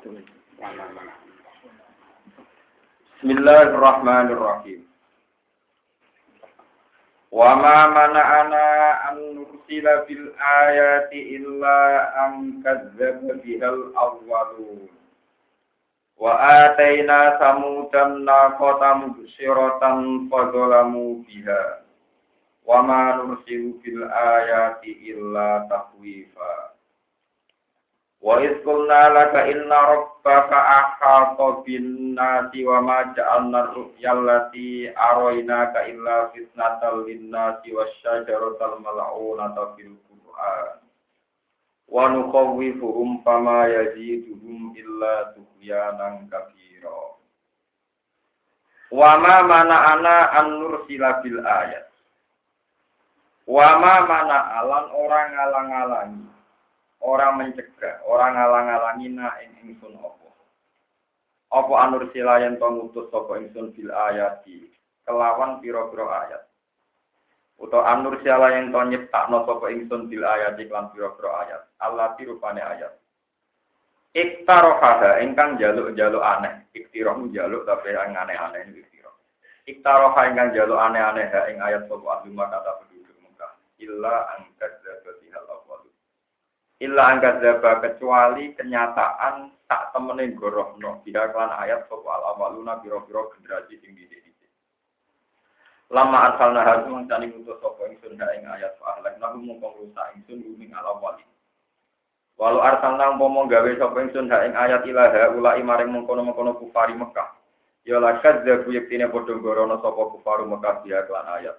Bismillahirrahmanirrahim. Wa ma mana'ana an nursila bil ayati illa an kadzdzaba bihal awwalun. Wa ataina samudan naqata mubsyiratan fadzalamu biha. Wa ma nursilu bil ayati illa tahwifa. Wa iz qulna laka inna rabbaka ahata bin nasi wa ma ja'alna ru'ya allati araynaka illa fitnatal lin nasi wasyajaratal mal'unata fil qur'an. Wa nukhawwifuhum fama yaziduhum illa tughyanan kabira wa ma mana'ana an nursila bil ayat. Wa ma mana'alan orang ngalang-alangi orang mencegah, orang ngalang-alangi na ing ingsun apa. Apa anur silayan to ngutus sapa ingsun bil ayati kelawan pira-pira ayat. Uta anur silayan to nyiptakno sapa ingsun bil ayati kelan pira-pira ayat. Allah rupane ayat. Iktarohaha ingkang jaluk-jaluk aneh. Iktiroh jaluk tapi yang aneh-aneh ini iktiroh. Iktaroha ingkang jaluk aneh-aneh ing ayat sapa ahli kata penduduk Mekah. Illa angkat Illa angkat zaba kecuali kenyataan tak temenin gorohno tidak kelan ayat sopo al awaluna biro-biro generasi tinggi di Lama asal nahar mangkani ngutus sopo ingsun ha ing ayat fa ahlak nahu mungkong rusak ingsun luming al awali. Walau arsal nang pomo gawe sopo ingsun ha ing ayat ilaha ulai maring mengkono-mengkono kufari Mekah. Ya lakat zabu yektine padha gorono sopo kufaru Mekah dia kelan ayat.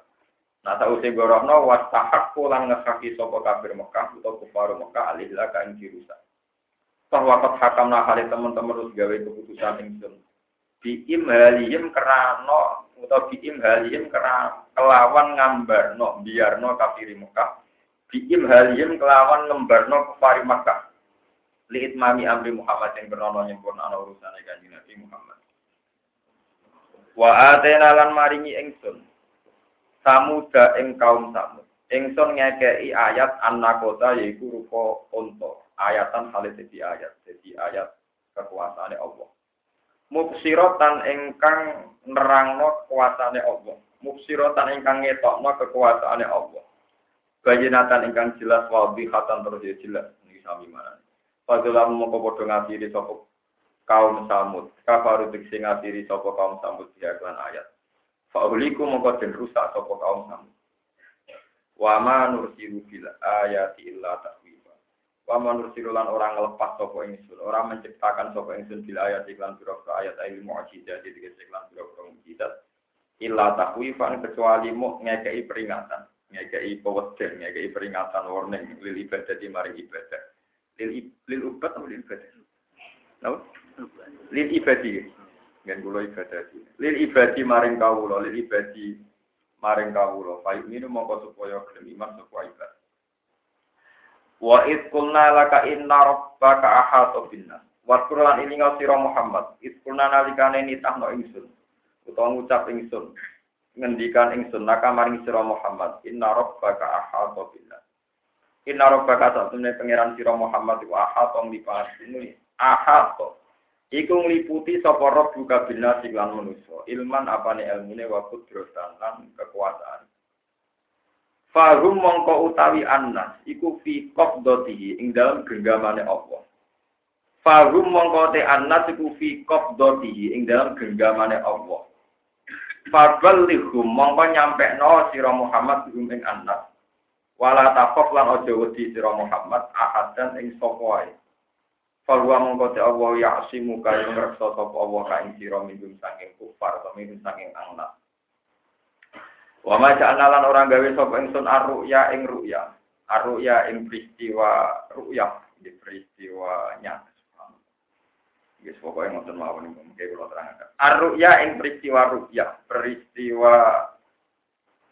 Nah tak usai gorohno wastahakku lan ngesaki sopo kafir Mekah atau kufaru Mekah alihlah kain dirusak. Bahwa kot hakam nakali teman-teman harus gawe keputusan ingsun. Bi imhalihim kerano atau bi imhalihim kerana kelawan ngambar no biar no kafir Mekah. Bi imhalihim kelawan ngembar no kufari Mekah. Lihat mami amri Muhammad yang bernono nyempurna urusan kanjeng Nabi Muhammad. Wa atena lan maringi ingsun samuda ing kaum samud. Ingsun ngekei ayat annakota yaiku rupa unta. Ayatan halih jadi ayat, jadi ayat kekuasaane Allah. Mubsirotan ingkang nerangno kekuasaane Allah. Mubsirotan ingkang ngetokno kekuasaane Allah. Bayinatan ingkang jelas wadihatan terus ya jelas. Ini sami mana. Fadilah mongko padha ngatiri sapa kaum samud. Kafaru diksi ngatiri sapa kaum samud kelan ayat. Fa'uliku mongko den rusak sapa kaum samud. Wa ma nursilu bil ayati illa tahwifa. Wa ma nursilu lan orang ngelepas sapa ingsun, orang menciptakan sapa ingsun bil ayat iklan pira ayat ayat mukjizat jadi iklan pira-pira mukjizat. Illa tahwifan kecuali mu ngekei peringatan, ngekei peweden, ngekei peringatan warning lil ibadah di mari ibadah. Lil lil ubat atau lil ibadah? Lil ibadi. Ngen kula ibadah Lil ibadi maring kawula, lil ibadi maring kawula. Fa minu mongko supaya gelem iman supaya ibadah. Wa id qulna laka inna rabbaka ahata binnas. Wa Qur'an ini sira Muhammad. Id qulna nalikane nitahno ingsun. Utawa ngucap ingsun. Ngendikan ingsun laka maring sira Muhammad. Inna rabbaka ahata binnas. Inna rabbaka satune pangeran sira Muhammad wa ahata ngipasi ini. Ahata Iku ngliputi sapa rob buka bina lan manusa. Ilman apane ilmune wa kudratan lan kekuasaan. Fahum mongko utawi annas iku fi qabdatihi ing dalam genggamane Allah. Fahum mongko te annas iku fi qabdatihi ing dalam genggamane Allah. Faballihum mongko nyampekno sira Muhammad hum ing annas. Wala taqaf lan aja wedi sira Muhammad ahadan ing sapa wae. Falwa mongko te Allah ya asimu kaya ngreksa sapa Allah ka ing sira minum saking kufar atau minum saking angna. Wa ma ja'alna orang gawe sapa ingsun arruya ing ruya. Arruya ing peristiwa ruya, di peristiwa nyata. Yes, pokoknya ngoten mawon niku mengke kula terangaken. Arruya ing peristiwa ruya, peristiwa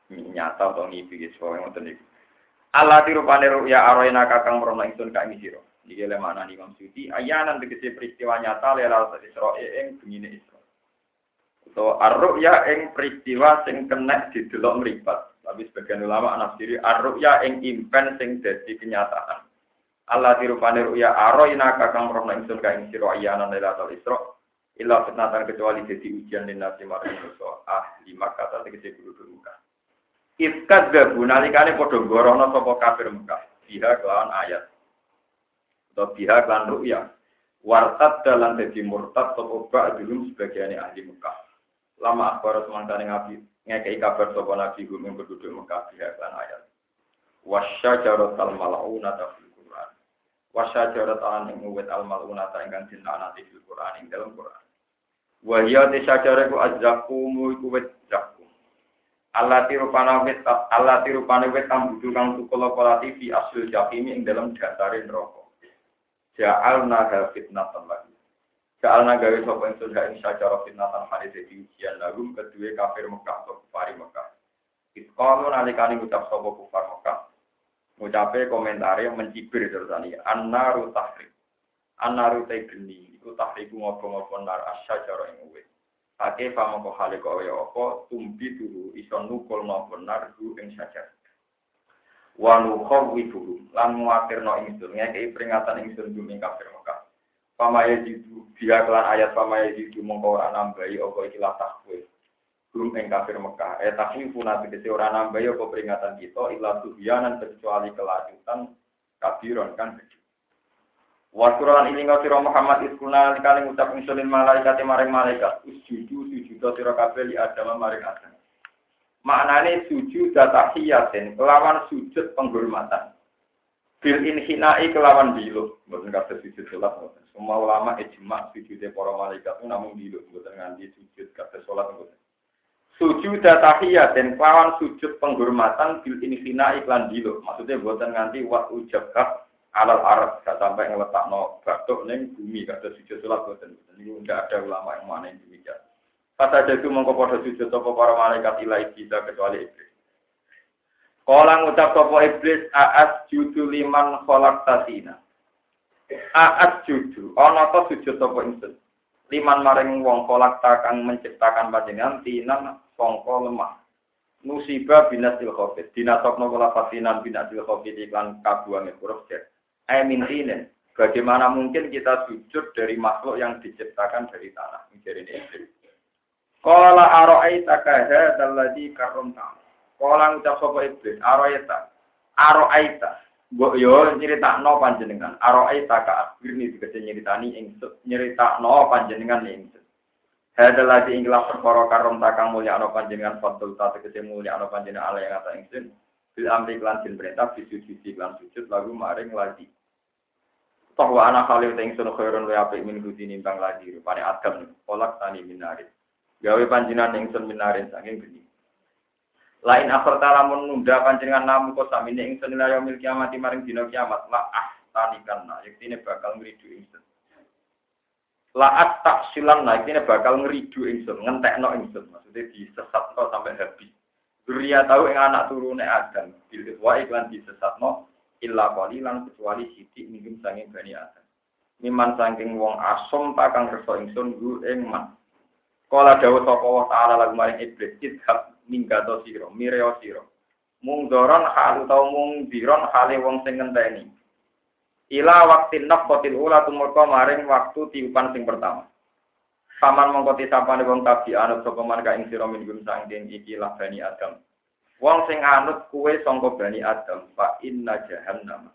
nyata atau ngipi guys, pokoknya ngoten niku. Allah dirupane ruya aroina kakang merono ingsun ka ing sira. Iki le mana Imam Suyuti, ayanan tegese peristiwa nyata lelal Isra ing bengine Isra. So arruya ing peristiwa sing kena didelok mripat. Tapi sebagian ulama nafsiri arruya ing impen sing dadi kenyataan. Allah dirupane ruya aroina kakang rohna ingsun ka ing sira ayana lailatul isra illa fitnatan kecuali jadi ujian din nasi maring manusa ahli Makkah tegese penduduk Mekah Ifkat gabu nalikane padha gorono sapa kafir Mekah biha kelawan ayat atau biha kelan ruya. Wartad dalam jadi murtad sapa ba'dhum sebagian ahli Mekah. Lama akbar semangkane ngabi ngekei kabar sapa nabi gum yang penduduk Mekah biha kelan ayat. Wasyajarat al mal'unata fil Quran. Wasyajarat an ing uwit al mal'unata ingkang dinaknati fil Quran ing dalam Quran. Wa hiya tisyajaratu azzakum iku zakum Allah tiru panawit Allah tiru panawit kang budu kang fi asil jahim ing dalam dasarin rokok Ja'alna fitnatan lagi. Ja'alna gawe sapa ingsun ha ing sacara fitnatan hadis dadi ujian lagum kedua kafir Mekah atau kufar Mekah. Iskalu nalikani ngucap sapa kufar Mekah. Ngucape komentare yang mencibir terus ani annaru tahrik. Annaru te geni iku tahriku ngopo-ngopo nar asyacara ing uwit. Ake famo ko hale ko ya apa tumbi dulu iso nukul ngopo nar ing syajar wa nukhawwifuhum lan muatirno ingsun ngekei peringatan ingsun dumi kafir Mekah. Pamaya jitu dia kelan ayat pamaya jitu mongko ora nambahi apa iki lah takwe belum ing kafir Mekah. Eh takwi puna tegese ora nambahi apa peringatan kita illa tuhyanan kecuali kelanjutan kafiron kan. Wasuran ini ngau siro Muhammad iskuna kali ngucap insulin malaikat maring malaikat. Usjudu sujudu siro kabeh li adam maring adam Maknane sujud tahiyatin kelawan sujud penghormatan. Bil inhinai kelawan dilo, mboten kata sujud salat Semua ulama ijma sujud para malaikat itu namun dilo, mboten nganti sujud kata salat mboten. Sujud tahiyatin kelawan sujud penghormatan bil inhinai kelan dilo. Maksudnya mboten nganti wa ujabah alal arab gak sampai ngeletakno batuk ning bumi kata sujud salat mboten. Ini enggak ada ulama yang mana yang demikian. Kata jadi mongko padha sujud sapa para malaikat ilai kita kecuali iblis. Kala ngucap sapa iblis aas judu liman kholak tasina. Aas judu ana to sujud sapa ingsun. Liman maring wong kolak takang menciptakan panjenengan tinan sangka lemah. Musibah binasil khofit. Dinasokno kula fasinan binasil khofit iklan kabuange huruf jet. Ay mintinen. Bagaimana mungkin kita sujud dari makhluk yang diciptakan dari tanah? Menjadi iblis. Kala aro'aita kaha dalladhi karomta. Kala ngucap sapa iblis, aro'aita. Aro'aita. Mbok yo nyeritakno panjenengan. Aro'aita ka akhirni dikece nyeritani ingsun nyeritakno panjenengan ingsun. Hadal lagi inglah perkara karom takang mulia ano panjenengan fatul ta tegese mulia panjenengan ala yang ata ingsun. Bil amri klan jin perintah bisu sujud klan sujud lagu maring lagi. Toh wa ana khalil ingsun khairun wa apik min gudi nimbang lagi rupane adam kolak tani minarit gawe panjinan yang sun minarin saking geni. Lain akhir talamun nunda panjenengan namu kok samine ingsun ila yaumil kiamat maring dina kiamat la tanikan nah yektine bakal ngridu ingsun. Laat tak silan nah yektine bakal ngridu ingsun ngentekno ingsun maksudnya disesatno sampai habis. Duria tahu yang anak turune Adam bil wa iklan disesatno illa qalilan kecuali sithik minggu sanging bani Adam. Miman saking wong asom takang kersa ingsun gu ing. Kala dawuh sapa wa ta'ala lagu maring iblis idhab minggato sira mireo sira. Mung doron hal utawa mung diron hale wong sing ngenteni. Ila waktin nafqatil ula tumurka maring waktu tiupan sing pertama. Saman mongko tisapane wong tabi anut sapa man ka ing sira minggum sangking iki bani Adam. Wong sing anut kuwe sangka bani Adam fa inna jahannam.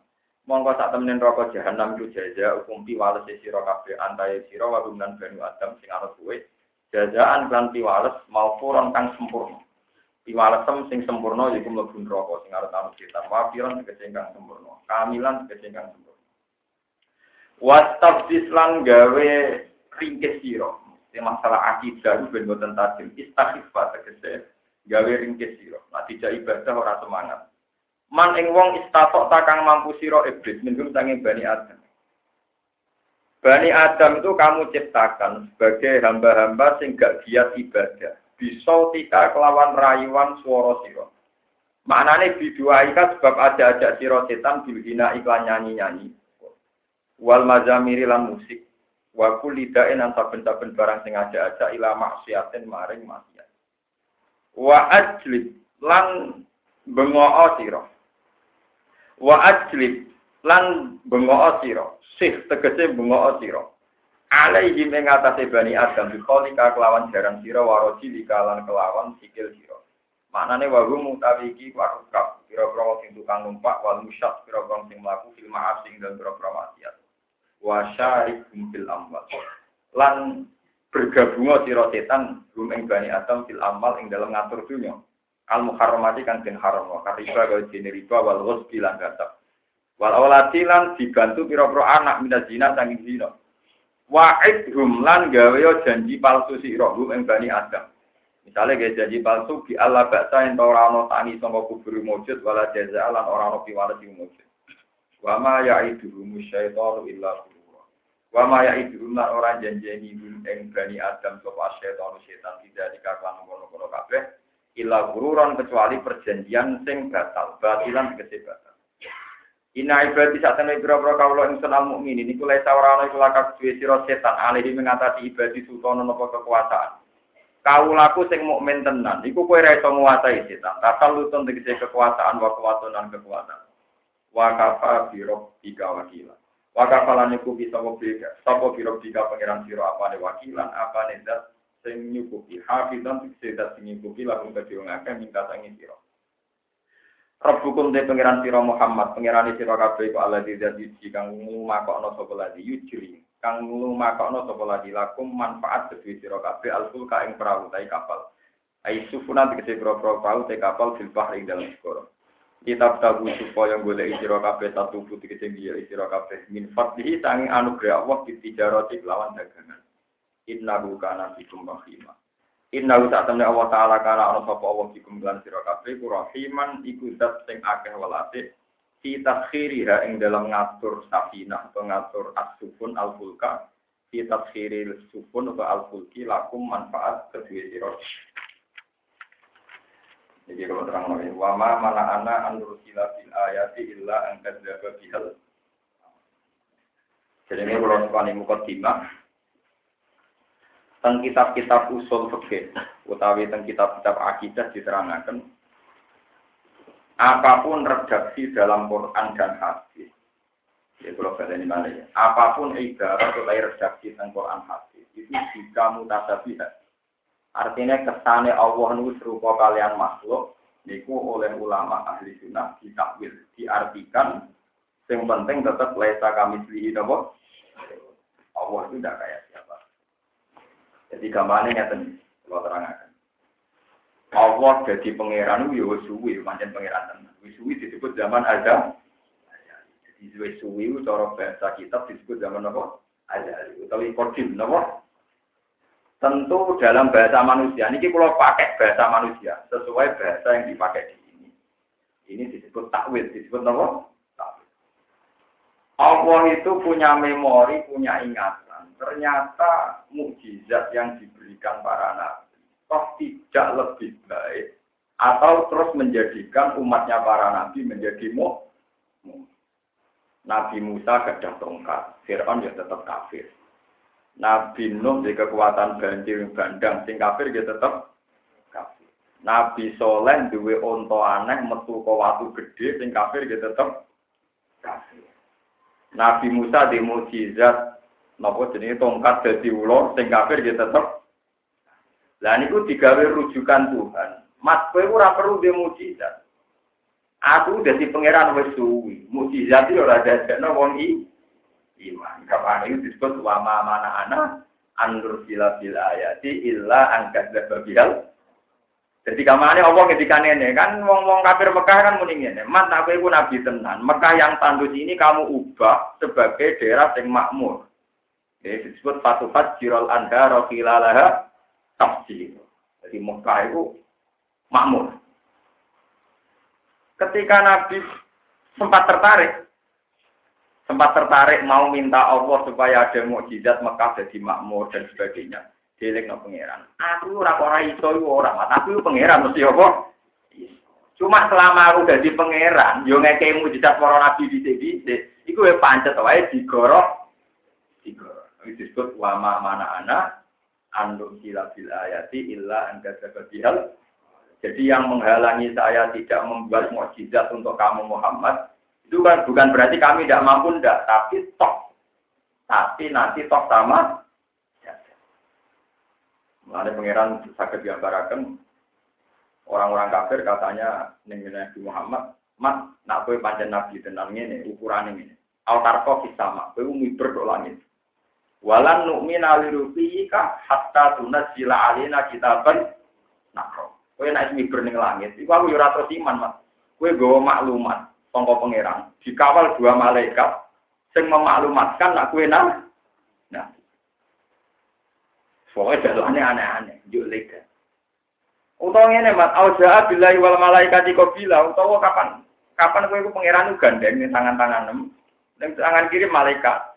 Mongko sak temen neraka jahanam ku jaja hukum piwales sira kabeh antaye sira wa bani Adam sing anut kuwe Jajaan kan piwales maufuron kang sempurna. Piwalesem sing sempurna yaiku mlebu neraka sing arep anu. Wafiron tegese kang sempurna. Kamilan tegese kang sempurna. Wastabdis lan gawe ringkes masalah akidah itu ben boten tajim. Istaghfar tegese gawe ringkes sira. Nah tidak ibadah ora semangat. Man ing wong istatok takang mampu sira iblis minum sanging bani Adam. Bani Adam itu kamu ciptakan sebagai hamba-hamba sing gak giat ibadah. Bisa tika kelawan rayuan suara siro. Maknanya biduaika sebab ada ajak siro setan bilhina iklan nyanyi-nyanyi. Wal mazamiri lan musik. Wa kulidain saben-saben barang sing aja-aja ila maksiatin maring maksiat. Wa ajlib lan bengoo siro. Wa ajlib lan bengok sira. Sih tegese bengok sira. Alaihi ing bani adam biqolika kelawan jaran sira waroji likalan kelawan sikil sira. Maknane wa hum utawi iki warukab pira-pira sing tukang numpak wal musyad pira-pira sing mlaku fil ma'as sing dan pira-pira maksiat. Wa syarikum fil amwal. Lan bergabung sira setan hum bani adam fil amal ing dalam ngatur dunya al muharramati kang den haram wa kariba jene riba wal ghusbi lan gasab wal aulati lan dibantu pira-pira anak minaz zina sanging zina wa'idhum lan gawe janji palsu sira hum ing bani adam Misalnya kayak janji palsu di Allah baksa yang tau rano tani sama kubur mujud wala jaza lan orang no piwala di mujud. Wama ya itu rumus syaitan illa gurura. Wama ya itu lan orang janjeni hum ing bani Adam sapa syaitan syaitan tidak dikaklan kono-kono kabeh illa gururan kecuali perjanjian sing batal, batilan tegese batal. Ina ibadi saat ini biro-biro kaulo ing senal mukmin ini kulai sawarana iku lakak duwe sira setan alihi mengatasi ibadi sultan nopo kekuasaan. Kaulaku sing mukmin tenan, iku kowe ra iso nguasai setan. Tasal lutun tegese kekuasaan wa kekuatan kekuatan. Wa kafa biro tiga wakilan. Wa kafalan iku bisa beda. Sapa biro tiga pangeran sira apane wakilan, apane zat sing nyukupi. Hafizan tegese zat sing nyukupi lakum kedhe wong akeh minta sangi sira. Rabbukum de pangeran sira Muhammad, pangeran sira kabeh iku Allah di kang ngumakokno sapa lagi yujri kang lumakokno sapa lagi lakum manfaat kedue sira kabeh alfulka ing perahu tai kapal. Ai sufuna tegese perahu perahu tai kapal fil bahri dalam segara. Kitab tabu supaya golek sira kabeh satu putih tegese dia sira kabeh min fadlihi sanging anugerah Allah di tijarati lawan dagangan. Innahu kana bikum rahima. Innahu tak temne Allah taala kana ana sapa Allah bikum lan sira kabeh ku rahiman iku zat sing akeh welase fi taskhiriha ing dalam ngatur safinah atau ngatur as-sufun al-fulka fi taskhiril sufun atau al-fulki lakum manfaat kedua sira jadi kalau terang lagi, wama mana ana anur sila bil ayati illa angkat jaga bihal. Jadi ini kalau sekali mukaddimah, tentang kitab-kitab usul fikih, utawi tentang kitab-kitab akidah diterangkan apa pun redaksi dalam Quran dan hadis. Ya, kalau kata ini. Apa pun ibarat atau redaksi tentang Quran hadis itu jika mutasabihat. Artinya kesannya Allah nu serupa kalian makhluk, niku oleh ulama ahli sunnah ditakwil, diartikan yang penting tetap lesa kami selihi Allah itu tidak kayak siapa. Jadi nih, kalau terangkan. Allah jadi pangeran itu ya suwi, pangeran tenan. Suwi disebut zaman ada. Jadi suwi itu cara bahasa kitab disebut zaman apa? Ada. Utawi kodim, apa? Tentu dalam bahasa manusia, ini kalau pakai bahasa manusia, sesuai bahasa yang dipakai di sini. Ini disebut takwil, disebut apa? Allah itu punya memori, punya ingatan. Ternyata mukjizat yang diberikan para nabi toh tidak lebih baik atau terus menjadikan umatnya para nabi menjadi mu. Nabi Musa gadah tongkat, Fir'aun ya tetap kafir. Nabi Nuh di kekuatan banjir bandang, sing kafir ya tetap kafir. Nabi Soleh duwe onto aneh metu ke watu gede, sing kafir ya tetap kafir. Nabi Musa di mujizat, nopo jenis tongkat jadi ulo, sing kafir ya tetap lah niku digawe rujukan Tuhan. Mas kowe ora perlu dhe mukjizat. Aku dadi pangeran wis suwi. Mukjizat yo ora dadekno wong i iman. Kapan itu disebut wa ma mana ana anur sila bil ayati illa angkat babihal. Jadi kamane Allah ketika nenek kan wong-wong kafir Mekah kan muni ngene, "Mat aku iku nabi tenan. Mekah yang tandus ini kamu ubah sebagai daerah yang makmur." Ini disebut fatufat jirol anda rokilalaha tafsir. Jadi Mekah itu makmur. Ketika Nabi sempat tertarik, sempat tertarik mau minta Allah supaya ada mukjizat Mekah jadi makmur dan sebagainya. Dilek no pangeran. Aku ora ora iso ora, tapi pangeran mesti apa? Cuma selama aku jadi pangeran, yo ngekei mukjizat para nabi di sini, iku ya pancet wae digorok. Digorok. Disebut wama mana anak andum sila bil ayati illa anda sababihal. Jadi yang menghalangi saya tidak membuat mukjizat untuk kamu Muhammad itu kan bukan berarti kami tidak mampu ndak, tapi toh. Tapi nanti toh sama. Mulai pangeran sakit diambarakan orang-orang kafir katanya ning Nabi Muhammad, "Mat, nak kowe pancen nabi tenan ngene, ukuran ini. Autarko sama, kowe miber do langit." Walan nu'mina lirufika hatta tunazzila alina kitaban nakro. Kowe nek miber ning langit, iku aku yo ora terus iman, Mas. Kowe gawa maklumat sangka pangeran, dikawal dua malaikat sing memaklumatkan nak kowe nang nah. Pokoknya dalane aneh-aneh, juk lega. Utawa Mas, auza billahi wal malaikati qabila, utawa kapan kapan kowe iku pangeran gandeng ning tangan-tanganem, ning tangan kiri malaikat.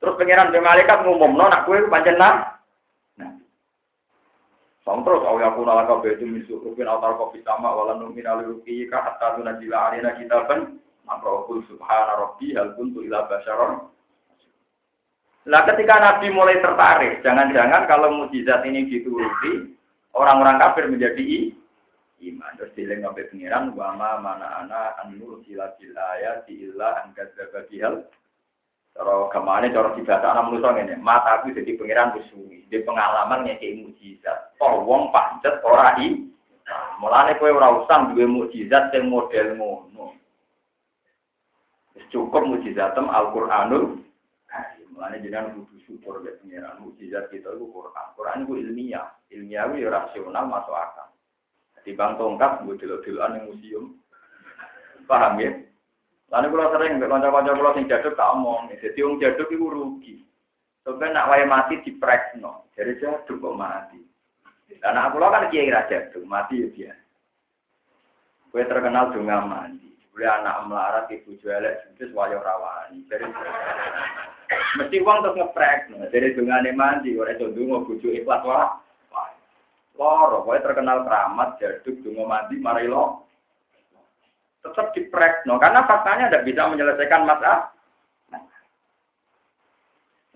Terus pengiran be malaikat ngumumno nak kowe nah. Sang terus awi aku nala ka betu misu rupin autar kopi sama wala numin aliruki ka hatta tunajila alina kitaban makrohul subhana rabbi hal kuntu ila basyaron. Lah ketika Nabi mulai tertarik, jangan-jangan kalau mujizat ini dituruti, orang-orang kafir menjadi iman. Terus dileng sampai pengiran, wama mana ana anur sila sila ayat illa angkat hal Cara gamane cara dibaca anak manusia ngene, mata aku jadi pangeran wis suwi, di pengalaman ngeke mukjizat. Oh wong pancet ora i. Mulane kowe ora usah duwe mukjizat sing model ngono. Cukup mukjizatem Al-Qur'anul Mulane jenengan kudu syukur mek pangeran mukjizat kita iku Quran. Quran iku ilmiah, ilmiah iku rasional masuk akal. Di bang tongkat gue delok-delokan museum. Paham ya? Lalu kalau sering kanca-kanca kalau sing jaduk tak omong, jadi wong jaduk itu rugi. Sampai nak wae mati di no, jadi jaduk kok mati. Dan aku kan kiai raja jaduk, mati ya dia. Gue terkenal dunga mandi. Boleh anak melarat ibu jualek terus wayo rawani. Jadi mesti uang terus ngeprek, jadi dungane mandi, orang itu dungo buju ikhlas wah. Loro, gue terkenal keramat jaduk dungo mandi, mari lo tetap diprek, no, karena faktanya tidak bisa menyelesaikan masalah.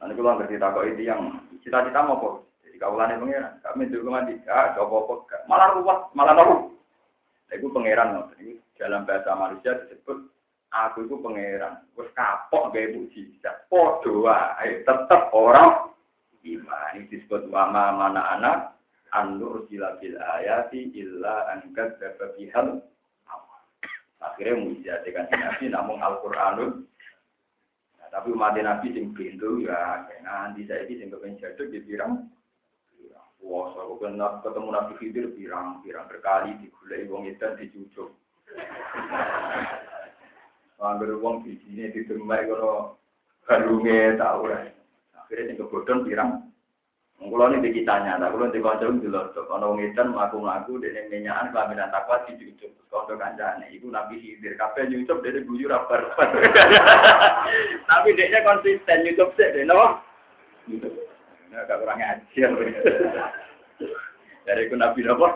Nanti kalau ngerti kok itu yang cita-cita mau kok. Jadi kaulannya pengiran, kami juga mandi, ah, coba kok, malah ruwet, malah nopo. Itu pangeran, no. Ini dalam bahasa manusia disebut aku itu pangeran. Terus kapok gak ibu jizat. Podo wae tetep orang iman. Ini disebut wama mana anak anur sila bil ayati illa angkat dapat Akhirnya mujizat kan Nabi namun Al-Qur'anun. Nah, tapi umat Nabi sing pintu ya nanti saya ini sing kepen di pirang. Wah, aku kenal ketemu Nabi Khidir pirang, pirang berkali digulai wong itu dicucuk. Di sini di tempat kalau kalungnya tahu lah. Akhirnya sing kebodon pirang Kulo ini dikitanya, tak kulo di kanca dulu tuh. Kalau ngitan ngaku ngaku dari minyakan kelaminan takwa di cucup kanca kancane. Ibu nabi hidir kafe nyucup dari guyur apa Tapi dia konsisten nyucup sih, deh no. Ini agak kurang ajar. Dari ku nabi apa?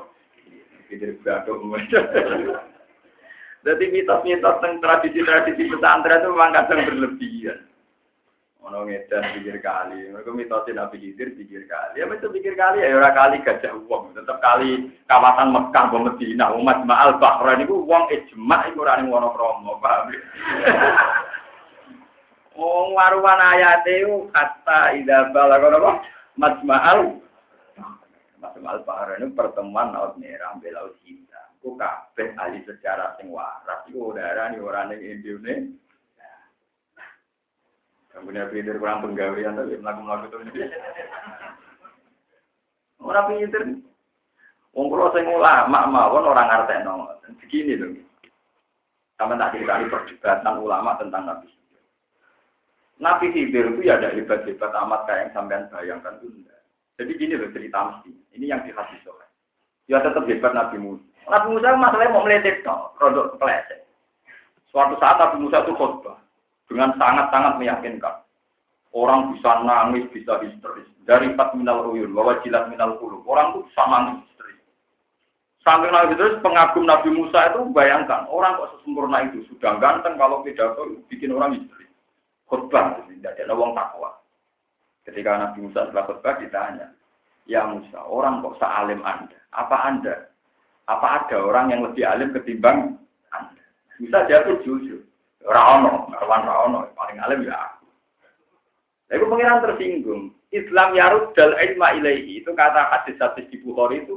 Hidir beragam. Jadi mitos-mitos tentang tradisi-tradisi pesantren itu memang kadang berlebihan. Ono pikir kali, mereka mitosin Nabi Khidir pikir kali. Ya betul pikir kali, ya orang kali gajah uang. Tetap kali kawasan Mekah, ke Medina, umat Ma'al Bahrain itu uang ijma, itu orang yang wono kromo, paham Oh, waruan ayat itu kata ida balagon apa? Majma'al Majma'al Bahrain itu pertemuan laut merah, belau hitam. Ku kabeh ahli sejarah sing waras, itu udara nih orang yang Indonesia. Punya pinter kurang penggawean tapi melakukan melakukan itu. Orang pinter. Wong kula sing ulama mawon orang ngartekno. Begini loh. Sama tak cerita perdebatan ulama tentang Nabi. Nabi Khidir itu ya ada hebat-hebat amat kayak yang sampean bayangkan itu. Jadi gini loh cerita mesti. Ini yang di hadis soal. Ya tetap hebat Nabi Musa. Nabi Musa masalahnya mau meletek no, produk peleset. Suatu saat Nabi Musa itu khutbah dengan sangat-sangat meyakinkan. Orang bisa nangis, bisa histeris. Dari empat minal uyun, bahwa jilat minal kulu. Orang itu bisa nangis histeris. Sampai nangis histeris, pengagum Nabi Musa itu bayangkan, orang kok sesempurna itu. Sudah ganteng kalau pidato bikin orang histeris. Khutbah, tidak ada orang takwa. Ketika Nabi Musa setelah khutbah ditanya, Ya Musa, orang kok sealim Anda? Apa Anda? Apa ada orang yang lebih alim ketimbang Anda? Musa jatuh jujur. Ora ono, ono, paling alim ya. Lalu pengiran tersinggung. Islam yarud dal ilma ilaihi itu kata hadis-hadis di Bukhari itu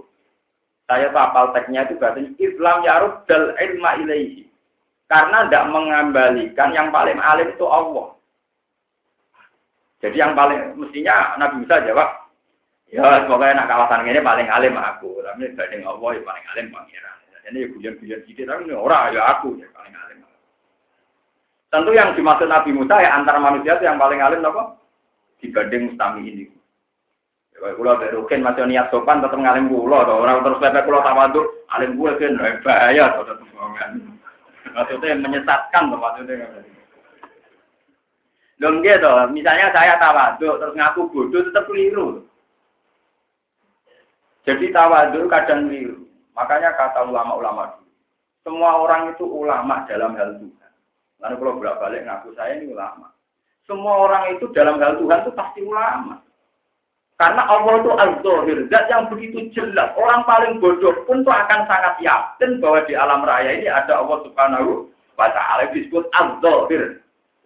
saya tapal teksnya itu katanya Islam yarud dal ilma ilaihi. Karena tidak mengembalikan yang paling alim itu Allah. Jadi yang paling mestinya Nabi Musa jawab, ya pokoknya nak kawasan ini paling alim aku. Tapi dibanding Allah yang paling alim pangeran. Ini ya guyon-guyon sedikit, tapi orang ya aku yang paling alim. Tentu yang dimaksud Nabi Musa ya antara manusia itu yang paling alim apa? Dibanding mustami ini. Kalau dari Rukin masih niat sopan tetap ngalim kula, orang terus pepe kula tawaduk, alim gue kan bahaya, tetap Maksudnya menyesatkan, maksudnya. Belum gitu, misalnya saya tawaduk terus ngaku bodoh tetap keliru. Jadi tawaduk kadang keliru. Makanya kata ulama-ulama semua orang itu ulama dalam hal Tuhan. Lalu kalau bolak-balik ngaku saya ini ulama. Semua orang itu dalam hal Tuhan itu pasti ulama. Karena Allah itu az-zahir, zat yang begitu jelas. Orang paling bodoh pun tuh akan sangat yakin bahwa di alam raya ini ada Allah Subhanahu wa taala disebut az-zahir.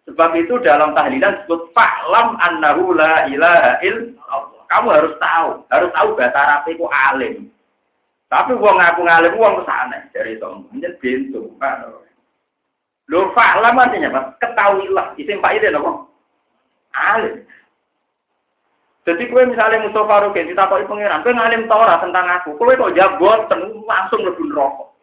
Sebab itu dalam tahlilan disebut fa'lam annahu la ilaha illallah. Kamu harus tahu, harus tahu bahasa Arab itu alim. Tapi wong ngaku ngalim wong ke sana dari sombong. Ini pintu. Lho fa'lam artinya apa? Ketahuilah. Isim Ide apa? Alim. Jadi kue misalnya Mustafa Rukin ditakoki pangeran, kue ngalim Torah tentang aku, kue kok jabot langsung lebih rokok.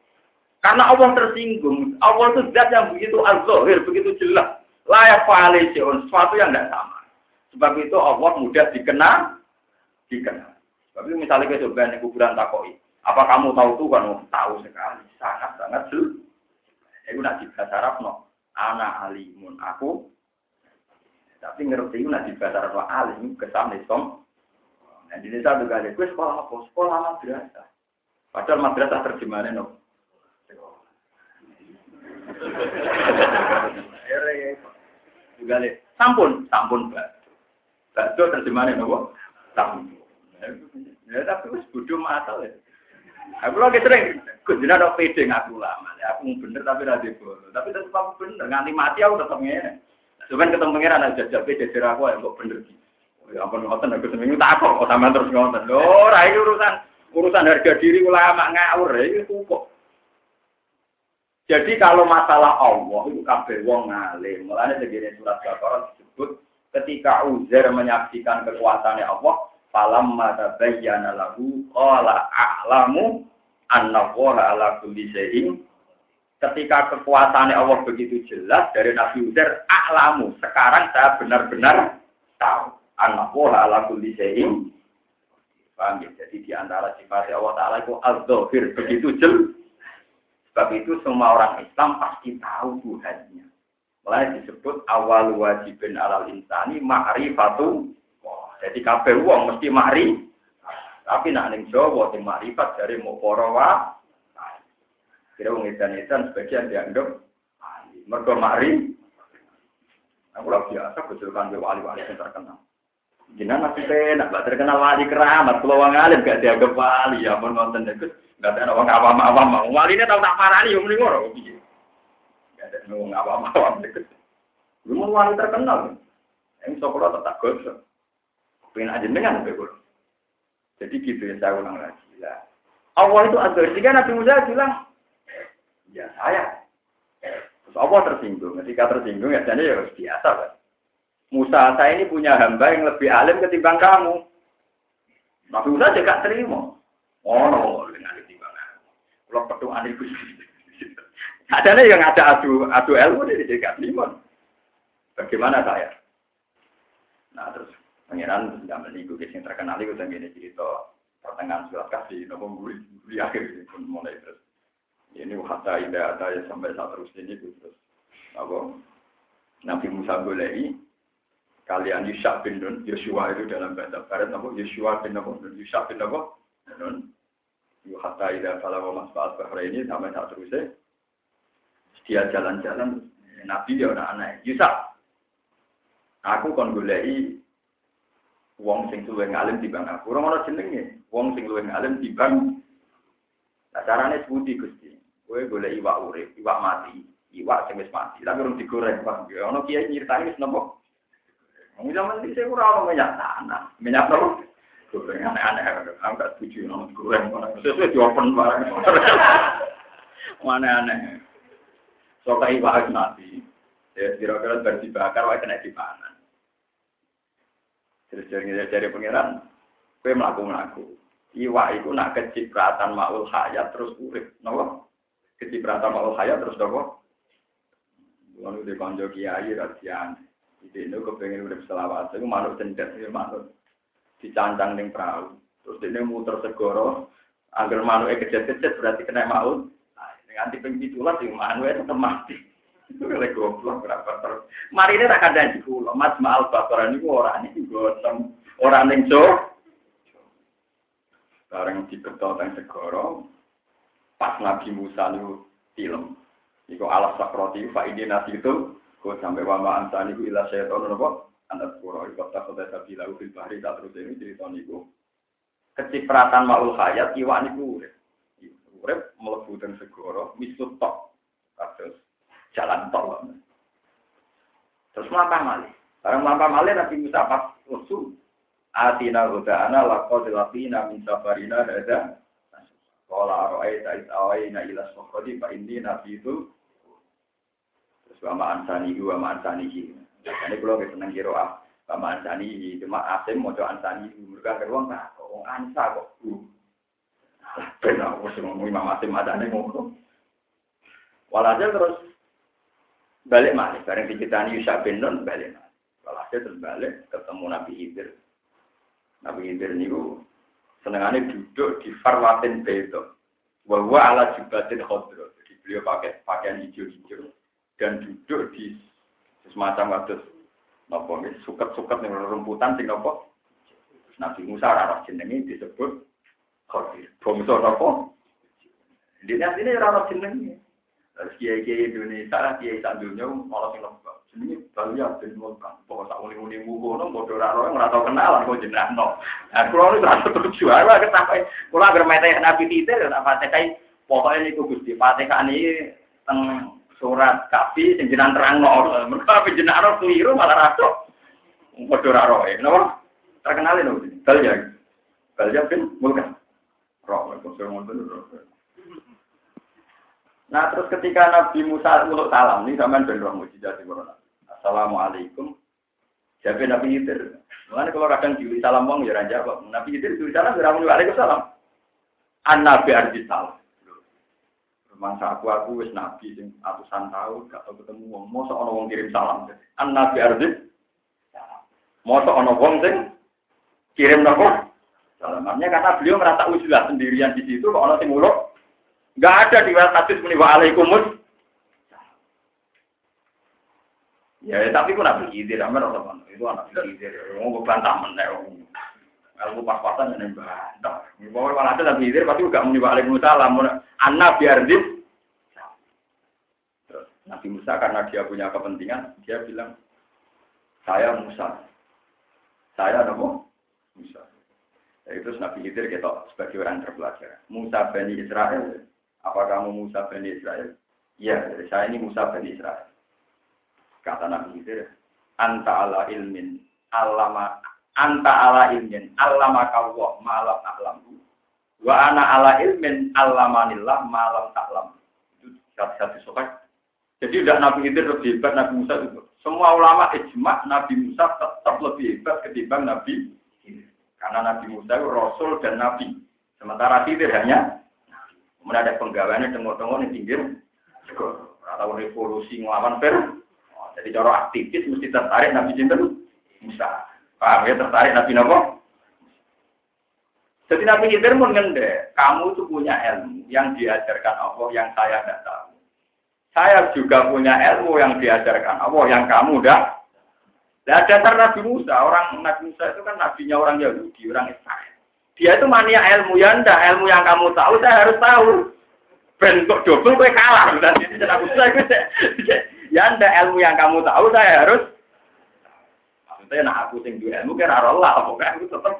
Karena Allah tersinggung, Allah itu zat yang begitu azzohir, begitu jelas. Layak fa'alisyun, sesuatu yang tidak sama. Sebab itu Allah mudah dikenal, dikenal. Tapi misalnya kita coba kuburan takoi, apa kamu tahu tuh kan? Oh, tahu sekali, sangat-sangat jelas. Itu nak bahasa Arab no, anak alimun aku tapi ngerti nak di bahasa Arab alim kesan som. Nah di desa juga ada gue sekolah apa? Sekolah madrasah. Padahal madrasah terjemahannya no. juga le sampun sampun mbak. Bakso terjemahannya no. Sampun. Ya tapi wis bodoh ya. Aku lagi sering, kujinan ada pede ngaku lama. Aku bener tapi rada bodoh. Tapi tetap aku bener, nganti mati aku tetap ngene. Cuman ketemu pengiran aja jabe jajar aku yang kok bener ki. Ya ampun ngoten aku seminggu tak kok sampean terus ngoten. Lho, iki urusan urusan harga diri ulama ngawur ya itu kok. Jadi kalau masalah Allah itu kabeh wong ngalim. Mulane segini surat Baqarah disebut ketika Uzair menyaksikan kekuatannya Allah, falam mata bayyana lahu qala a'lamu anna ala kulli syai'in ketika kekuasaannya Allah begitu jelas dari Nabi Uzair, aklamu. Sekarang saya benar-benar tahu. Anak pola ala kulli Paham ya? Jadi di antara sifat Allah Ta'ala itu al-zahir. Begitu jelas. Sebab itu semua orang Islam pasti tahu Tuhannya. Mulai disebut awal wajibin alal insani ma'rifatu. Jadi kabeh wong mesti ma'rif. Tapi nak ning Jawa sing ma'rifat dari mukorowa Kira wong edan-edan sebagian dianggap mergo mari. Aku lagi biasa bujurkan ke wali-wali yang terkenal. Jinan masih enak, gak terkenal wali keramat. Kalau wong alim gak dianggap wali, ya pun nonton itu. Gak ada orang awam-awam. Wali ini tahu tak parah nih, yang mending orang. Gak ada orang awam-awam. Lu wali terkenal. Yang sekolah tetap gosok. Pengen aja dengan Jadi gitu ya saya ulang lagi. Allah itu ada. Jika Nabi Musa bilang, Ya saya. Terus Allah tersinggung. Ketika tersinggung ya jadi ya biasa kan. Musa saya ini punya hamba yang lebih alim ketimbang kamu. Nabi Musa juga terima. Oh no, dengan ketimbang kamu. Kalau perdoaan itu Adanya yang ada adu adu ilmu dia tidak terima. Bagaimana saya? Nah terus pangeran tidak menipu yang terkenal itu dan ini cerita pertengahan surat kasih nopo guri akhir pun mulai terus. Ini hatta ida ada ya sampai saat terus ini terus apa? Nabi Musa boleh kalian Yusuf bin Nun Yosua itu dalam bahasa Barat apa? Yosua bin Nun Yusuf bin apa? Nun. Yu hatta ida kalau mas bahasa ini sampai saat terus dia jalan-jalan Nabi ya anak-anak Yusuf aku kon golei wong sing luwih ngalim bang aku. Ora ana jenenge. Wong sing luwih ngalim bang Nah, carane sebuti Gusti. Kowe boleh iwak urip, iwak mati. Iwak sing wis mati, tapi urung digoreng, Pak. Ya ono kiai nyritani wis nopo? Wong zaman iki saya ora ono minyak tanah. Minyak nopo? Goreng aneh-aneh. Aku gak setuju ono goreng. Sesuai di open barang. Mana aneh. Soka iwak mati. Ya kira-kira bar dibakar wae kena. Terus jadi dari pangeran, kue melaku-melaku. Iwak itu nak kecipratan maul hayat terus urip, nopo? Kecipratan maul hayat terus nopo? Lalu di konjo kiai rasian, itu kepengen udah selawat, itu manut cendet, itu manut dicancang ning perahu. Terus dia muter segoro, agar manuk kecet-kecet berarti kena maut. Nah, nanti pengitulah sih manuk tetap mati. Itu kalau goblok berapa terus. Mari ini tak ada di pulau, Mas Maal Bakoran ini orang ini gosong, orang yang jauh. Di ketok segoro, pas Nabi Musa itu film. Iku alas sakroti fa ini nasi itu kok sampai wama antani ku ilah syaiton nopo anak pura iku tak kota sabi lahu fil bahri tak terus ini cerita niku kecipratan maul hayat iwak niku mlebu teng segara misut tok kados jalan tol. Terus mlampah malih. Bareng mlampah malih Nabi Musa pas usul atina hudana laqad laqina min safarina hadza. Kala aro'aita is'awaina ila sokhodi fa inni nabi itu Terus wa ma'ansani wa ma'ansani Ini kalau kita seneng kira ah, wa ansani cuma asim coba ansani mereka ke ruang tak kok ansa kok. Benar aku ngomong imam asim ada nih ngomong. Walhasil terus balik mana bareng dicitani Yusuf bin Nun balik mana walhasil terus balik ketemu Nabi Hidir Nabi Hidir niku senengannya duduk di farwatin beto. Bahwa ala jubatin khodro. Jadi beliau pakai pakaian hijau-hijau. Dan duduk di semacam waktu nopo suket-suket nih rumputan sing nopo. Nabi Musa rara jenengi disebut Khadir. Nopo? Di sini rara jenengi. Terus kiai-kiai Indonesia, kiai sandunya malah sing lembab. Jenenge Balia bin Mulkan. Pokok sak uni-uni mugo no padha ora ora ora tau kenalan kok jenengno. Nah, kula niku ora tuju ae ketape. Kula agar mete Nabi Titir tak Fatihah pokoke niku Gusti Fatihah niki teng surat kafi sing jenengan terangno. Mergo ape jenengan keliru malah rasuk. Padha ora roe. Napa? Terkenalin lho. Balia. Balia bin Mulkan. Roh, kok ngoten Nah terus ketika Nabi Musa untuk salam, ini zaman ben roh mujizat di corona. Assalamualaikum. Jadi Nabi Khidir. Mulane kalau kadang diuli salam wong ya jawab. Nabi Khidir diuli salam ya muni waalaikumsalam. An Nabi arti salam. Mangsa aku aku wis nabi sing atusan tahun gak tau ketemu wong. Mosok ana wong kirim salam. An Nabi arti salam. Mosok ana wong sing kirim napa? Salamannya karena beliau merasa ujilah sendirian di situ kok ana sing. Enggak ada di hadis muni waalaikumsalam. Ya, tapi pun nabi khidir, aman orang itu anak khidir. Mau bantah menek. Kalau pas-pasan yang bantah. Bahwa kalau ada nabi khidir, pasti juga muni waalaikumsalam. Anak biar di. Nabi Musa karena dia punya kepentingan, dia bilang, saya Musa. Saya Nabi Musa. Ya, itu Nabi Khidir kita sebagai orang terpelajar. Musa Bani Israel. Apa kamu Musa Bani Israel? Iya, saya ini Musa Bani Israel. Kata Nabi Khidir, anta ala ilmin, alama anta ala ilmin, alama kawwa malam taklam. Wa ana ala ilmin, alamanillah malam taklam. Itu satu-satu sokat. Jadi udah Nabi Khidir lebih hebat, Nabi Musa itu. Semua ulama ijma Nabi Musa tetap lebih hebat ketimbang Nabi Karena Nabi Musa itu Rasul dan Nabi. Sementara Khidir hanya Kemudian ada penggawainya tengok-tengok di pinggir atau revolusi ngelawan Fir'aun. Jadi cara aktivis mesti tertarik Nabi Sinten Musa. Paham ya tertarik Nabi Nabi? Jadi Nabi Khidir pun ngende, kamu tuh punya ilmu yang diajarkan Allah yang saya tidak tahu. Saya juga punya ilmu yang diajarkan Allah yang kamu tidak. Nah, dasar Nabi Musa, orang Nabi Musa itu kan nabinya orang Yahudi, orang Israel. Dia itu mania ilmu ya ndak, ilmu yang kamu tahu saya harus tahu. Bentuk double gue kalah dan ini Musa itu Ya anda ilmu yang kamu tahu saya harus maksudnya nah aku duwe ilmu kira Allah pokoknya aku tetap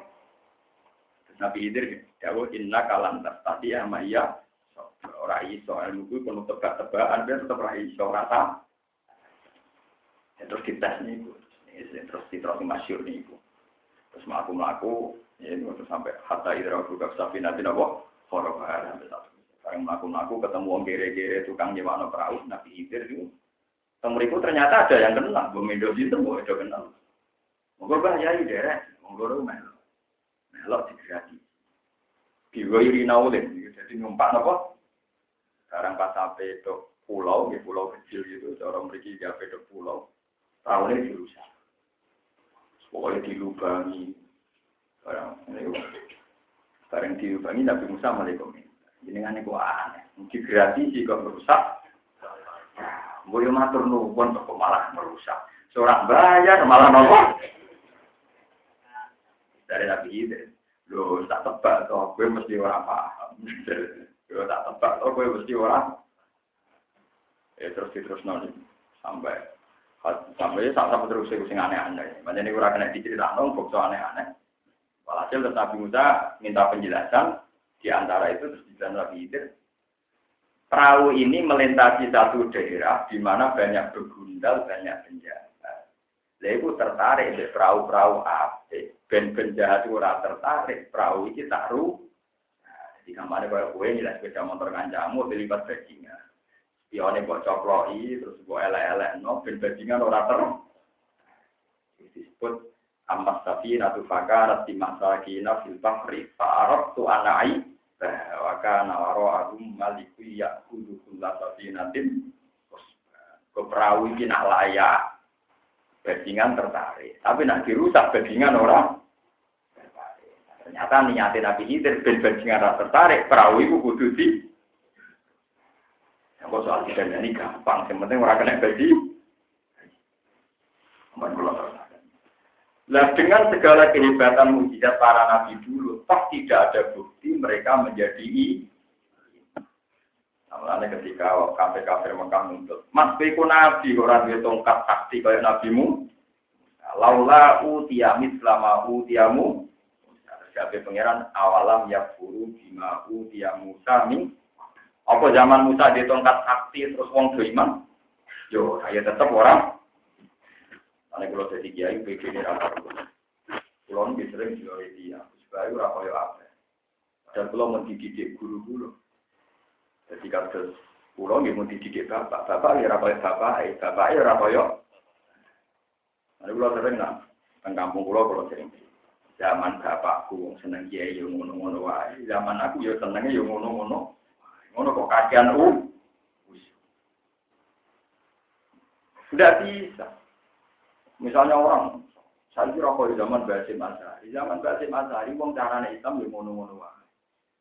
Nabi Hidir jauh inna kalam tadi ya maya Ora iso ilmu kuwi penuh tebak-tebakan dia tetep ora iso rasa. Ya, terus dites niku. Terus terus masyhur niku. Terus melaku-melaku, ya ini waktu sampai hatta idra buka sapi nanti nopo horobar sampai satu. Sekarang melaku-melaku ketemu orang kere-kere tukang nyewano perahu nabi hidir itu. Temuriku ternyata ada yang kenal, Bu Mendozi itu Bu Edo kenal. Monggo bahaya di daerah, monggo lu melo. Melo digrati. Diwiri naulin, jadi numpak nopo. Sekarang pas sampai ke pulau, di pulau kecil gitu, orang pergi di ke pulau, tahunnya dirusak. Pokoknya dilubangi. Barang ini, barang dilubangi Nabi Musa malah komen. Ini itu aneh. Digrati sih kok merusak. Boleh matur nuwun kok malah merusak. Seorang bayar malah nopo. Dari Nabi Idris. Loh, tak tebak toh, gue mesti orang paham. Gue tak tebak toh, gue mesti orang. Ya terus terus nanti sampai sampai sampai terus sing aneh-aneh. Makanya ini orang kena diceritakan, bukti aneh-aneh. Walhasil Nabi Musa minta penjelasan di antara itu terus di Nabi Idris perahu ini melintasi satu daerah di mana banyak begundal, banyak penjahat. Lalu tertarik di perahu-perahu api. Ben penjahat itu tertarik, perahu ini taruh. Nah, jadi ke mana kalau kue nilai sepeda motor kancamu, dilipat bajingan. Spionnya buat coploi, terus buat elek-elek, no, ben bajingan orang ter. Disebut Amas Safi Natu Fakar Timah Sakina Fil Bahri Fa'arab Tu Anai Waka nawaro agum maliku ya kudu safinatin ke perahu ini nak layak bajingan tertarik. Tapi nak dirusak bajingan orang ternyata niatnya Nabi Hidir ben bajingan tertarik perahu itu kudu di yang soal tidak ini gampang yang penting orang kena baju Nah dengan segala kehebatan mujizat para nabi dulu, toh tidak ada bukti mereka menjadi Namanya ketika kafir-kafir Mekah muncul, Mas Beku Nabi orang dia tongkat sakti kayak nabimu. Laula utiamit selama utiamu. Siapa pangeran awalam ya buru bima utiamu kami. Apa zaman Musa dia tongkat sakti terus wong iman? Yo, saya tetap orang karena kalau jadi kiai, begini rata Kalau ini sering juga dia, supaya ora kaya apa. Dan kalau mau dididik guru-guru. Jadi kasus pulau nggak mau dididik bapak, bapak ya ora bapak, eh bapak ya ora kaya. Ada pulau sering nah, teng kampung pulau kalau sering. Zaman bapakku seneng kiai yang ngono-ngono wae, zaman aku ya senengnya yang ngono-ngono. Ngono kok kajian u. Tidak bisa. Misalnya orang, saya kira kalau di zaman Basim Azhari, zaman Basim Azhari, wong caranya Islam yang ngono-ngono wae.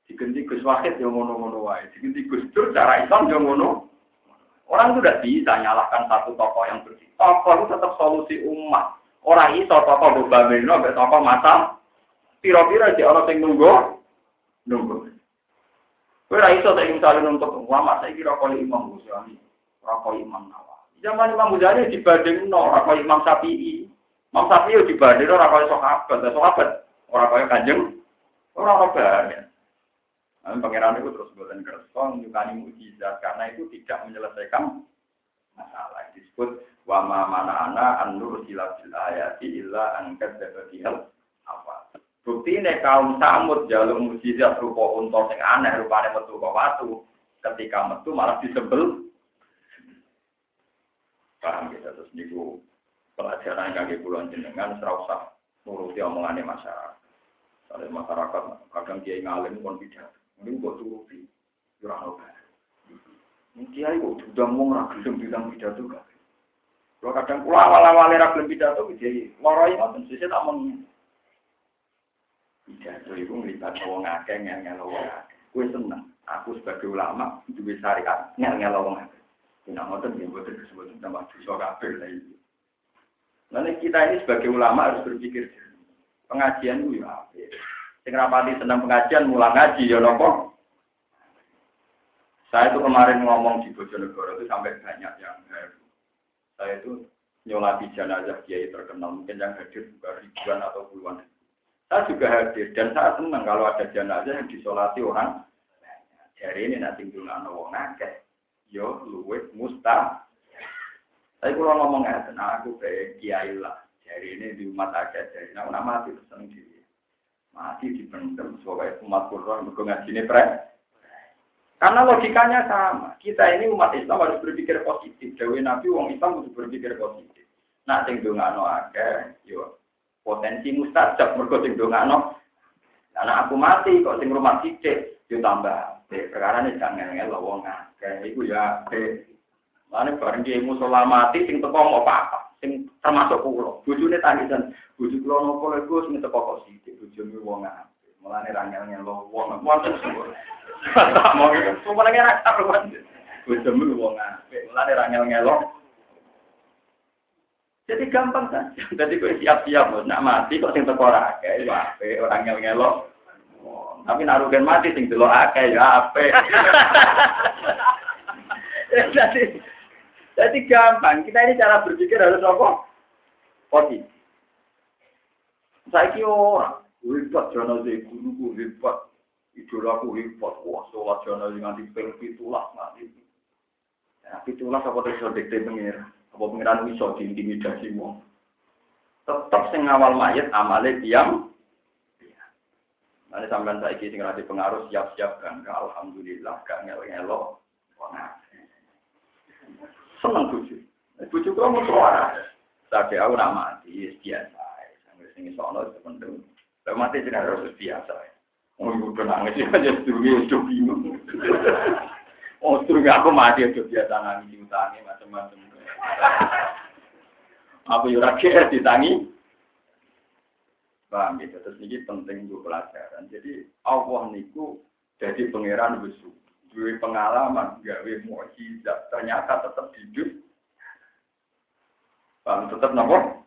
Diganti Gus Wahid yang ngono-ngono wae. Diganti Gus Dur cara Islam yang ngono. Orang itu tidak bisa nyalahkan satu tokoh yang bersih. Tokoh itu tetap solusi umat. Orang iso tokoh Bubamino, tokoh masa. Piro-piro di orang yang nunggu, nunggu. Ra iso tak misalnya untuk ulama, saya kira kalau Imam Ghazali, ora Imam Nawawi. Zaman Imam Ghazali dibanding no apa Imam Syafi'i. Imam Syafi'i dibanding no apa sahabat, sahabat orang kaya kanjeng, orang orang Nah, pangeran itu terus buatan kerson, nyukani mujizat karena itu tidak menyelesaikan masalah. Disebut wama mana ana anur silasil ayati illa angkat hal apa. Bukti ini kaum samud jalur mujizat rupa untor yang aneh rupanya metu kok watu. Ketika metu malah disebel Paham kita terus niku pelajaran kaki puluhan jenengan serasa nuruti omongannya masyarakat. Soalnya masyarakat kadang dia ngalim pun tidak. Ini buat turuti. Jurang obat. Ini kiai kok udah mau ngeragilem bilang pidato kan. Kalau kadang pulang awal-awal ragilem pidato, dia loroi ngoten sih tak meng pidato itu ngelibat wong akeh ngel-ngel wong akeh. Seneng. Aku sebagai ulama, duwe syariat ngel-ngel. Tidak ya, disebut nama dosa kafir kita ini sebagai ulama harus berpikir pengajian itu ya apa? Sing rapati senang pengajian mulang ngaji ya nopo. Saya itu kemarin ngomong di Bojonegoro itu sampai banyak yang haru. Saya itu nyolati jenazah kiai terkenal, mungkin yang hadir juga ribuan atau puluhan. Saya juga hadir dan saya senang kalau ada jenazah yang disolati orang Jari ini nanti dungakno wong akeh. Yo luwih musta. Tapi kalau ngomong nah aku kayak kiai lah. Jari ini di umat akeh, jari nah mati pesen diri. Mati dipendem sebagai umat Quran, ngaji ini pre. Karena logikanya sama. Kita ini umat Islam harus berpikir positif. Dewi Nabi, wong Islam harus berpikir positif. Nah, sing dongakno akeh, yo potensi mustajab mergo sing dongakno. Karena aku mati kok sing rumah sithik, yo tambah. Perkara ini jangan ngelo wong akeh. Iku ya ape. Mane bareng dia musola mati sing teko mau apa sing termasuk kula. Bojone tangisan, bojo kula nopo lho Gus sing teko kok sithik, bojone wong akeh. Mulane ra ngel-ngelo wong. Wonten Tak mau itu, cuma lagi anak karuan. Bojomu wong apik, mulane ra ngel-ngelo. Jadi gampang saja. Jadi kau siap-siap, nak mati kok sing teko ora akeh, ya apik, ora ngel-ngelo. Tapi nak mati sing delok akeh ya apik. Jadi jadi gampang. Kita ini cara berpikir harus apa? Positif. Saya kira orang, hebat jangan jadi guru, hebat idolaku hebat, wah sholat jana nganti ping pitulah nganti. Ya pitulah apa terus dikte pengir, apa pengiran iso diintimidasi wong. Tetap sing ngawal mayat amale diam. Nanti sampean saiki sing rada pengaruh siap-siap kan, alhamdulillah gak ngel-ngelo. Seneng bojo. Bojo kok mau suara. Tapi aku nak mati biasa. Sampai sing ono sepenting. Mati jenenge harus biasa. Ibu udah nangis ya, aja sedurunge udah bingung. Oh, sedurunge aku mati udah biasa nangis diutangi macam-macam. Aku yura kira ditangi. Paham gitu, terus ini penting untuk pelajaran. Jadi Allah niku jadi pangeran besok. Dua pengalaman, gawe mukjizat, ternyata tetap hidup. Paham, tetap nopo?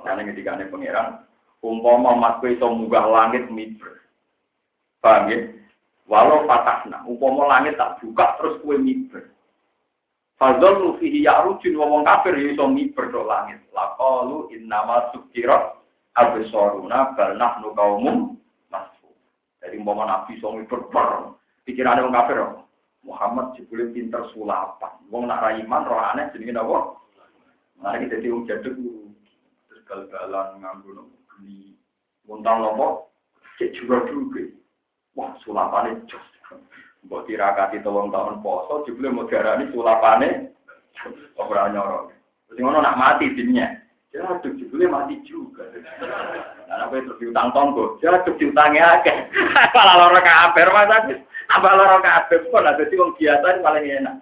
Makanya ketika ini pangeran, umpama mas kowe iso langit miber. Paham ya? Walau patahna, umpama langit tak buka terus kowe miber. Fadzal lu fihi ya'rujun wong kafir ya iso miber do langit. Laqalu innama sukira absoruna bal nahnu qaumum masfu. Jadi umpama nabi iso miber bar. Pikirane wong kafir Muhammad jebule pinter sulapan. Wong nak ra iman roh aneh jenenge napa? Nah, kita dadi wong jaduk terus gal-galan nganggo beli Montang nopo, cek juga juga. Wah, sulapane jos. Mbok tirakati tolong tahun poso, jebule mau diarani sulapane ora nyorok. Terus ngono nak mati dinnya. Jatuh jebule mati juga. Nah, apa itu diutang tonggo? Jatuh diutangnya akeh. Malah loro kabeh, Mas Agus. Apa loro kabeh kok lah dadi wong biasa paling enak.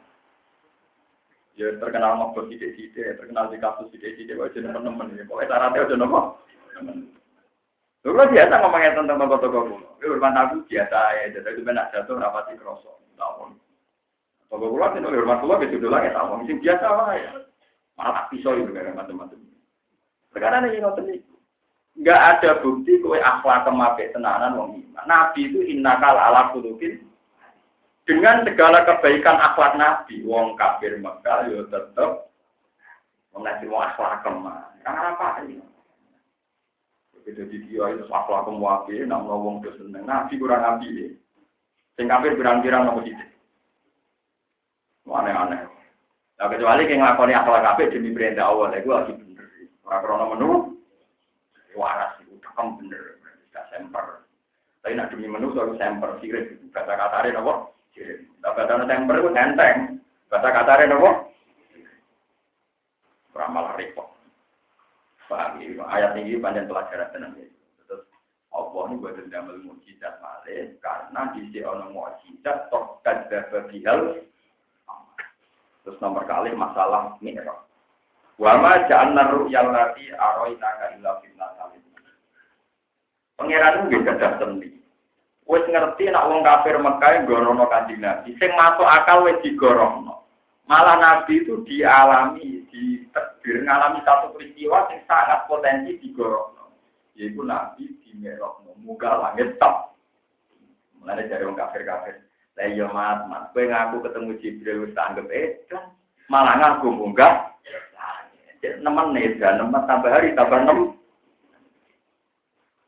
Ya terkenal mau sidik-sidik, terkenal di kasus sidik-sidik, wajah teman-teman. Pokoknya syaratnya aja nopo. Lalu biasa ngomongnya tentang toko-toko kuno. Itu hormat aku biasa ya, jadi itu benar jatuh rapati kroso. Tahun. Toko kuno itu hormat kuno itu dulu lagi tahun. Ini biasa lah ya. Malah pisau itu kayak macam-macam. Sekarang ini ngotot itu. Enggak ada bukti kue akhlak kemabe tenanan wong iman. Nabi itu innakal ala kulukin. Dengan segala kebaikan akhlak Nabi, wong kafir Mekah yo ya tetep mengaji wong akhlak kemah. Karena apa ini? Jadi dia itu akhlak kemuapi, nak ngomong terus seneng. Nabi kurang nabi. Sing kafir pirang-pirang nopo sithik. Aneh-aneh. Nah kecuali yang ngakoni akhlak kafir demi perintah Allah, itu lagi. Orang krono menu, waras itu takam bener, tidak semper. Tapi nak demi menu selalu semper, sirik. Kata katarin nopo, sirik. Kata semper itu enteng. Kata katarin nopo, Ramal repot. Ya? Ayat ini panjang pelajaran tenang ya. Terus Allah ini buat damel mujizat malih karena di sini ono mujizat tok kada bihal. Terus nomor kali masalah mi'raj. Wa ma ja'alna ru'yal lati aroinaka illa fitnah salim. Pangeran nggih gadah sendi. Wis ngerti nak wong kafir Mekah gorono kanjeng Nabi. Sing masuk akal wis digorono. Malah Nabi itu dialami, di ngalami satu peristiwa yang sangat potensi digorokno. Yaitu Nabi di Merokno, muka langit top. Mulai dari orang kafir-kafir. Lah iya mat, mat, kowe ngaku ketemu Jibril wis anggap edan, malah ngaku munggah. Nemen nih, dan nemen tambah hari tambah nem.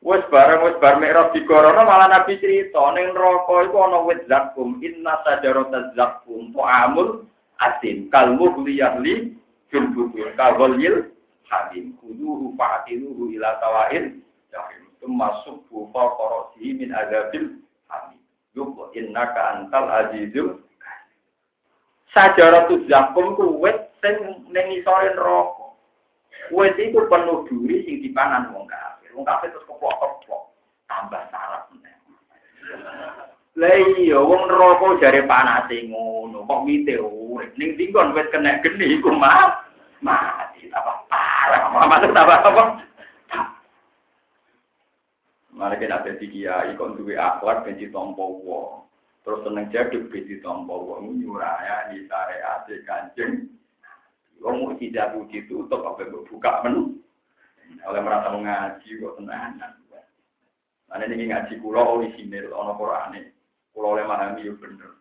Wes bareng wes bar mikrot digorono malah Nabi cerita ning neraka iku ana wit zakum inna sajarata zakum amul asin kal muhliyahli fil butur kawalil hadim kuduhu fa'tiluhu ila tawain jahim masuk bufa korosi min azabil hamid yuk innaka antal azizul sajaratu zakum ku wit sing ning isore wit iku penuh duri sing dipanan wong kafir wong kafir terus keplok-keplok tambah sarap Lah iya wong neraka jare panase ngono, kok wite urip. Ning dinggon wis kena geni iku mah mati apa parah. Apa tambah apa? Mari kita ada tiga ikon duwe akhlak ben ditompo wong. Terus seneng jaduk ben ditompo wong nyuraya di syariat kancing. Wong tidak puji tutup apa buka menu. Oleh merasa mengaji kok tenanan. Mana ini ngaji kulo orisinil ono Qur'ane. Kalau oleh memahami itu bener.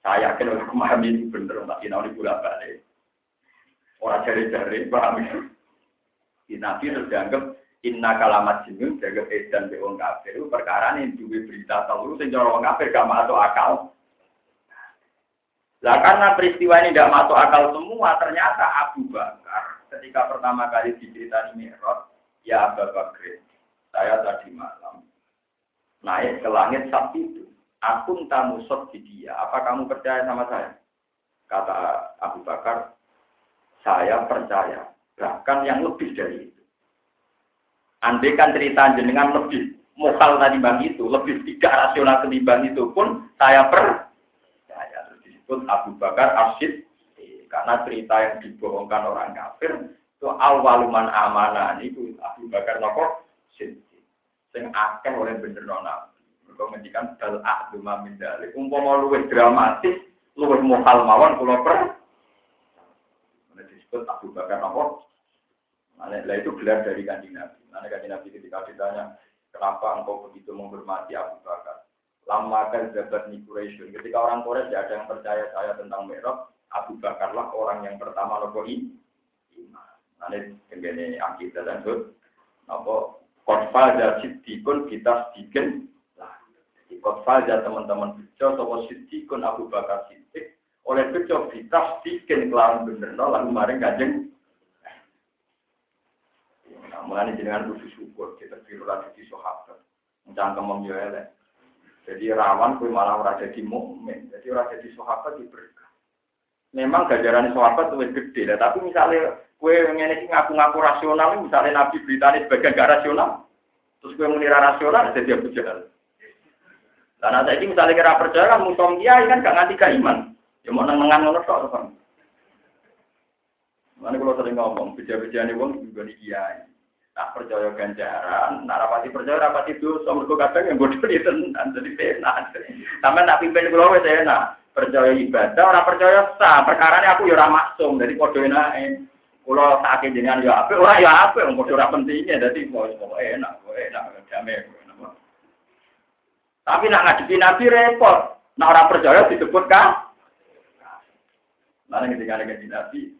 Saya yakin oleh memahami itu bener. Tak kena oleh bolak balik. Orang cari-cari paham itu. Di Nabi harus dianggap inna kalamat jinun jaga edan be wong kafir itu perkara ini duwe berita tahu sing cara wong kafir gak masuk akal. Lah karena peristiwa ini tidak masuk akal semua, ternyata Abu Bakar ketika pertama kali diceritani Mi'raj, ya Abu Bakar, saya tadi malam naik ke langit saat itu Akun tamu di dia. Apa kamu percaya sama saya? Kata Abu Bakar, saya percaya. Bahkan yang lebih dari itu. Andai kan cerita jenengan lebih mokal tadi bang itu, lebih tidak rasional ketimbang itu pun saya percaya. Disebut Abu Bakar Asyid. Karena cerita yang dibohongkan orang kafir itu awaluman amanah ini Abu Bakar nopo sing akeh oleh bener nona kalau ngendikan dal ahdu mamin dalik. Umpama luwih dramatis, luwih mohal mawon kula per. Disebut Abu Bakar? Mana lah itu gelar dari kanjeng Nabi. Mana kanjeng Nabi ketika ditanya, kenapa engkau begitu menghormati Abu Bakar? Lama kan jabat ni Quraisy. Ketika orang Quraisy tidak ada yang percaya saya tentang Mi'raj, Abu Bakarlah orang yang pertama nopo iman. Mana kengene akidah dan sud. Apa Kotfal dan sidikun kita sedikit Ikut saja teman-teman bejo, sopo sidikun Abu Bakar Siddiq, oleh bejo kita sikin kelawan bener, lalu maring kajeng. Nah, mulai jenengan kudu syukur, kita biru lagi di sahabat. Mencangkem elek. Jadi rawan kue malah ora jadi mukmin, jadi ora jadi sahabat di berkah. Memang gajaran sahabat lebih gede, tapi misalnya kue ngene ngaku-ngaku rasional, misalnya Nabi beritanya sebagai gak rasional, terus kue mengira rasional, jadi Abu Jahal. Karena saya ini misalnya kira percaya kan musuh kiai kan gak nganti ke iman. Ya mau nengan ngono tok kan. Mana kalau sering ngomong, beja-beja nih wong juga di kiai. Nah percaya ganjaran, nah rapati percaya rapati itu, so mereka kadang yang bodoh di tenan, jadi enak. Sampai nak pimpin kulo wes enak. Percaya ibadah, orang percaya sah. Perkara ini aku ya ora maksum, jadi podo enak. Kulo sakit jenengan ya apa, ora ya apa, yang bodoh ora pentingnya, jadi mau enak, enak, damai. Tapi nak ngadepi Nabi repot. Nak orang percaya disebut kan? Mana ketika ada Nabi,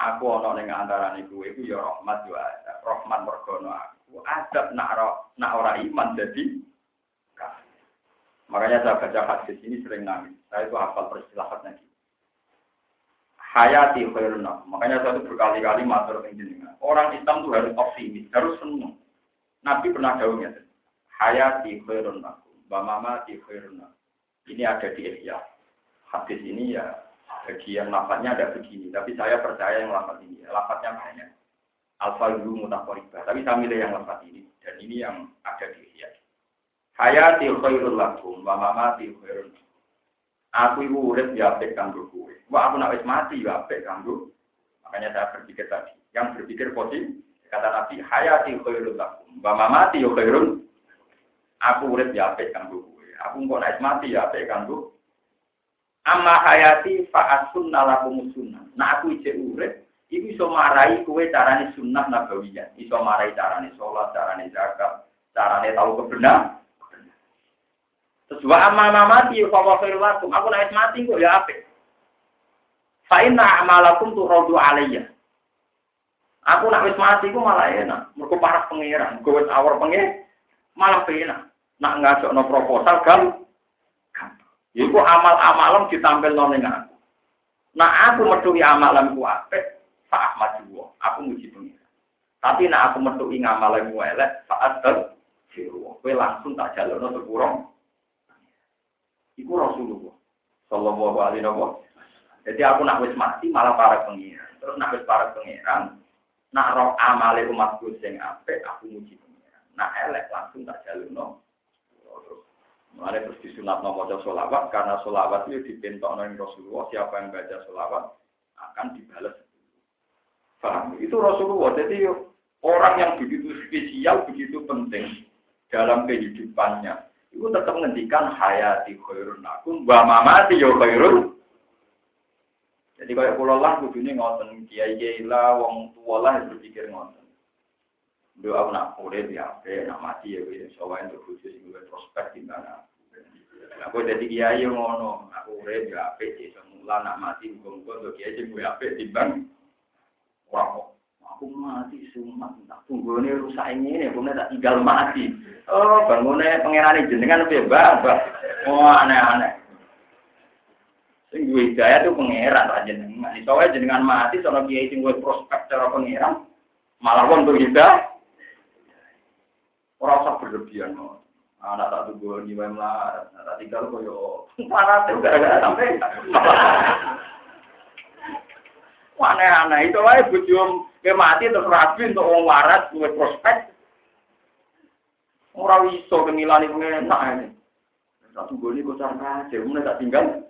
aku ono ning antara niku iku ya rahmat yo ada. Rahmat mergono aku. Adab nak nak orang iman jadi Makanya saya baca hadis ini sering nangis. Saya itu hafal peristilahatnya gitu. Hayati khairun Makanya saya itu berkali-kali matur jenengan. Orang Islam itu harus optimis, harus senang. Nabi pernah jauhnya. Hayati khairun Bamama di khairuna. Ini ada di Ihya. Hadis ini ya bagian lafadznya ada begini. Tapi saya percaya yang lafadz ini. Lafadznya banyak. Alfa dulu mutakoribah. Tapi saya milih yang lafadz ini. Dan ini yang ada di Ihya. Hayati khairul lakum. Bamama di khairun. Aku ibu urip ya apik kanggo kowe. Wah aku nak mati ya apik. Makanya saya berpikir tadi. Yang berpikir positif kata Nabi hayati khairul lakum. Bamama di khairun Aku urip ya apik kanggo. Aku engko nek mati ya apik. Amma hayati fa asunna lakum sunnah. Nah aku isih urip, iku iso marai kowe carane sunnah nabawiyah. Iso marai carane sholat, carane zakat, carane tahu kebenar. Terus wa amma mati fa wa. Aku nek mati kok ya apik. Fa inna amalakum turadu alayya. Aku nak wis mati ku malah enak. Mergo parah pangeran, gue wis awor pangeran. Malah pena. Nak proposal kan? Iku amal-amalan ditampil no aku. Nah aku metuhi amalan ku apik, Pak Ahmad juga. Aku muji pengira. Tapi nak aku metuhi amalan ku elek, saat ter Kowe langsung tak jalurno sepurong. Iku Rasulullah. Sallallahu alaihi wasallam. Jadi aku nak wis mati malah para pengira. Terus nak wis para pengiran, nak roh amale umatku sing apik, aku muji pengiran. Nak elek langsung tak jalurno Mulai terus disunat nomor solawat karena solawat itu dipintok oleh Rasulullah. Siapa yang baca solawat akan dibalas. Paham? Itu Rasulullah. Jadi orang yang begitu spesial, begitu penting dalam kehidupannya. Itu tetap menghentikan hayati khairun akum, wa mamati yo khairun. Jadi kalau pulau lah kudunya ngoten kiai kiai lah, wong tua lah berpikir ngoten. Doa nak urip ya, nak mati ya, soalnya untuk khusus gue prospek di mana. Aku jadi kiai ngono, aku urip ya apik sih semula nak mati muga-muga untuk kiai sing gue apik timbang wah aku mati sumat tak tunggu ini rusak ini ini punya tak tinggal mati. Oh bangunnya pangeran jenengan lebih babak oh aneh-aneh. Sing gue hidayah tuh pangeran lah jenengan. Soalnya jenengan mati soalnya kiai sing gue prospek cara pangeran malah pun tuh hidayah orang usah berlebihan anak tak tunggu di lah, anak tak tinggal koyo parah tuh gara-gara sampai. Aneh-aneh itu lah bujum ke mati terus rapi untuk orang waras gue prospek. Orang iso kemilani pengen enak ini. Tak tunggu ini kocar aja, mulai tak tinggal.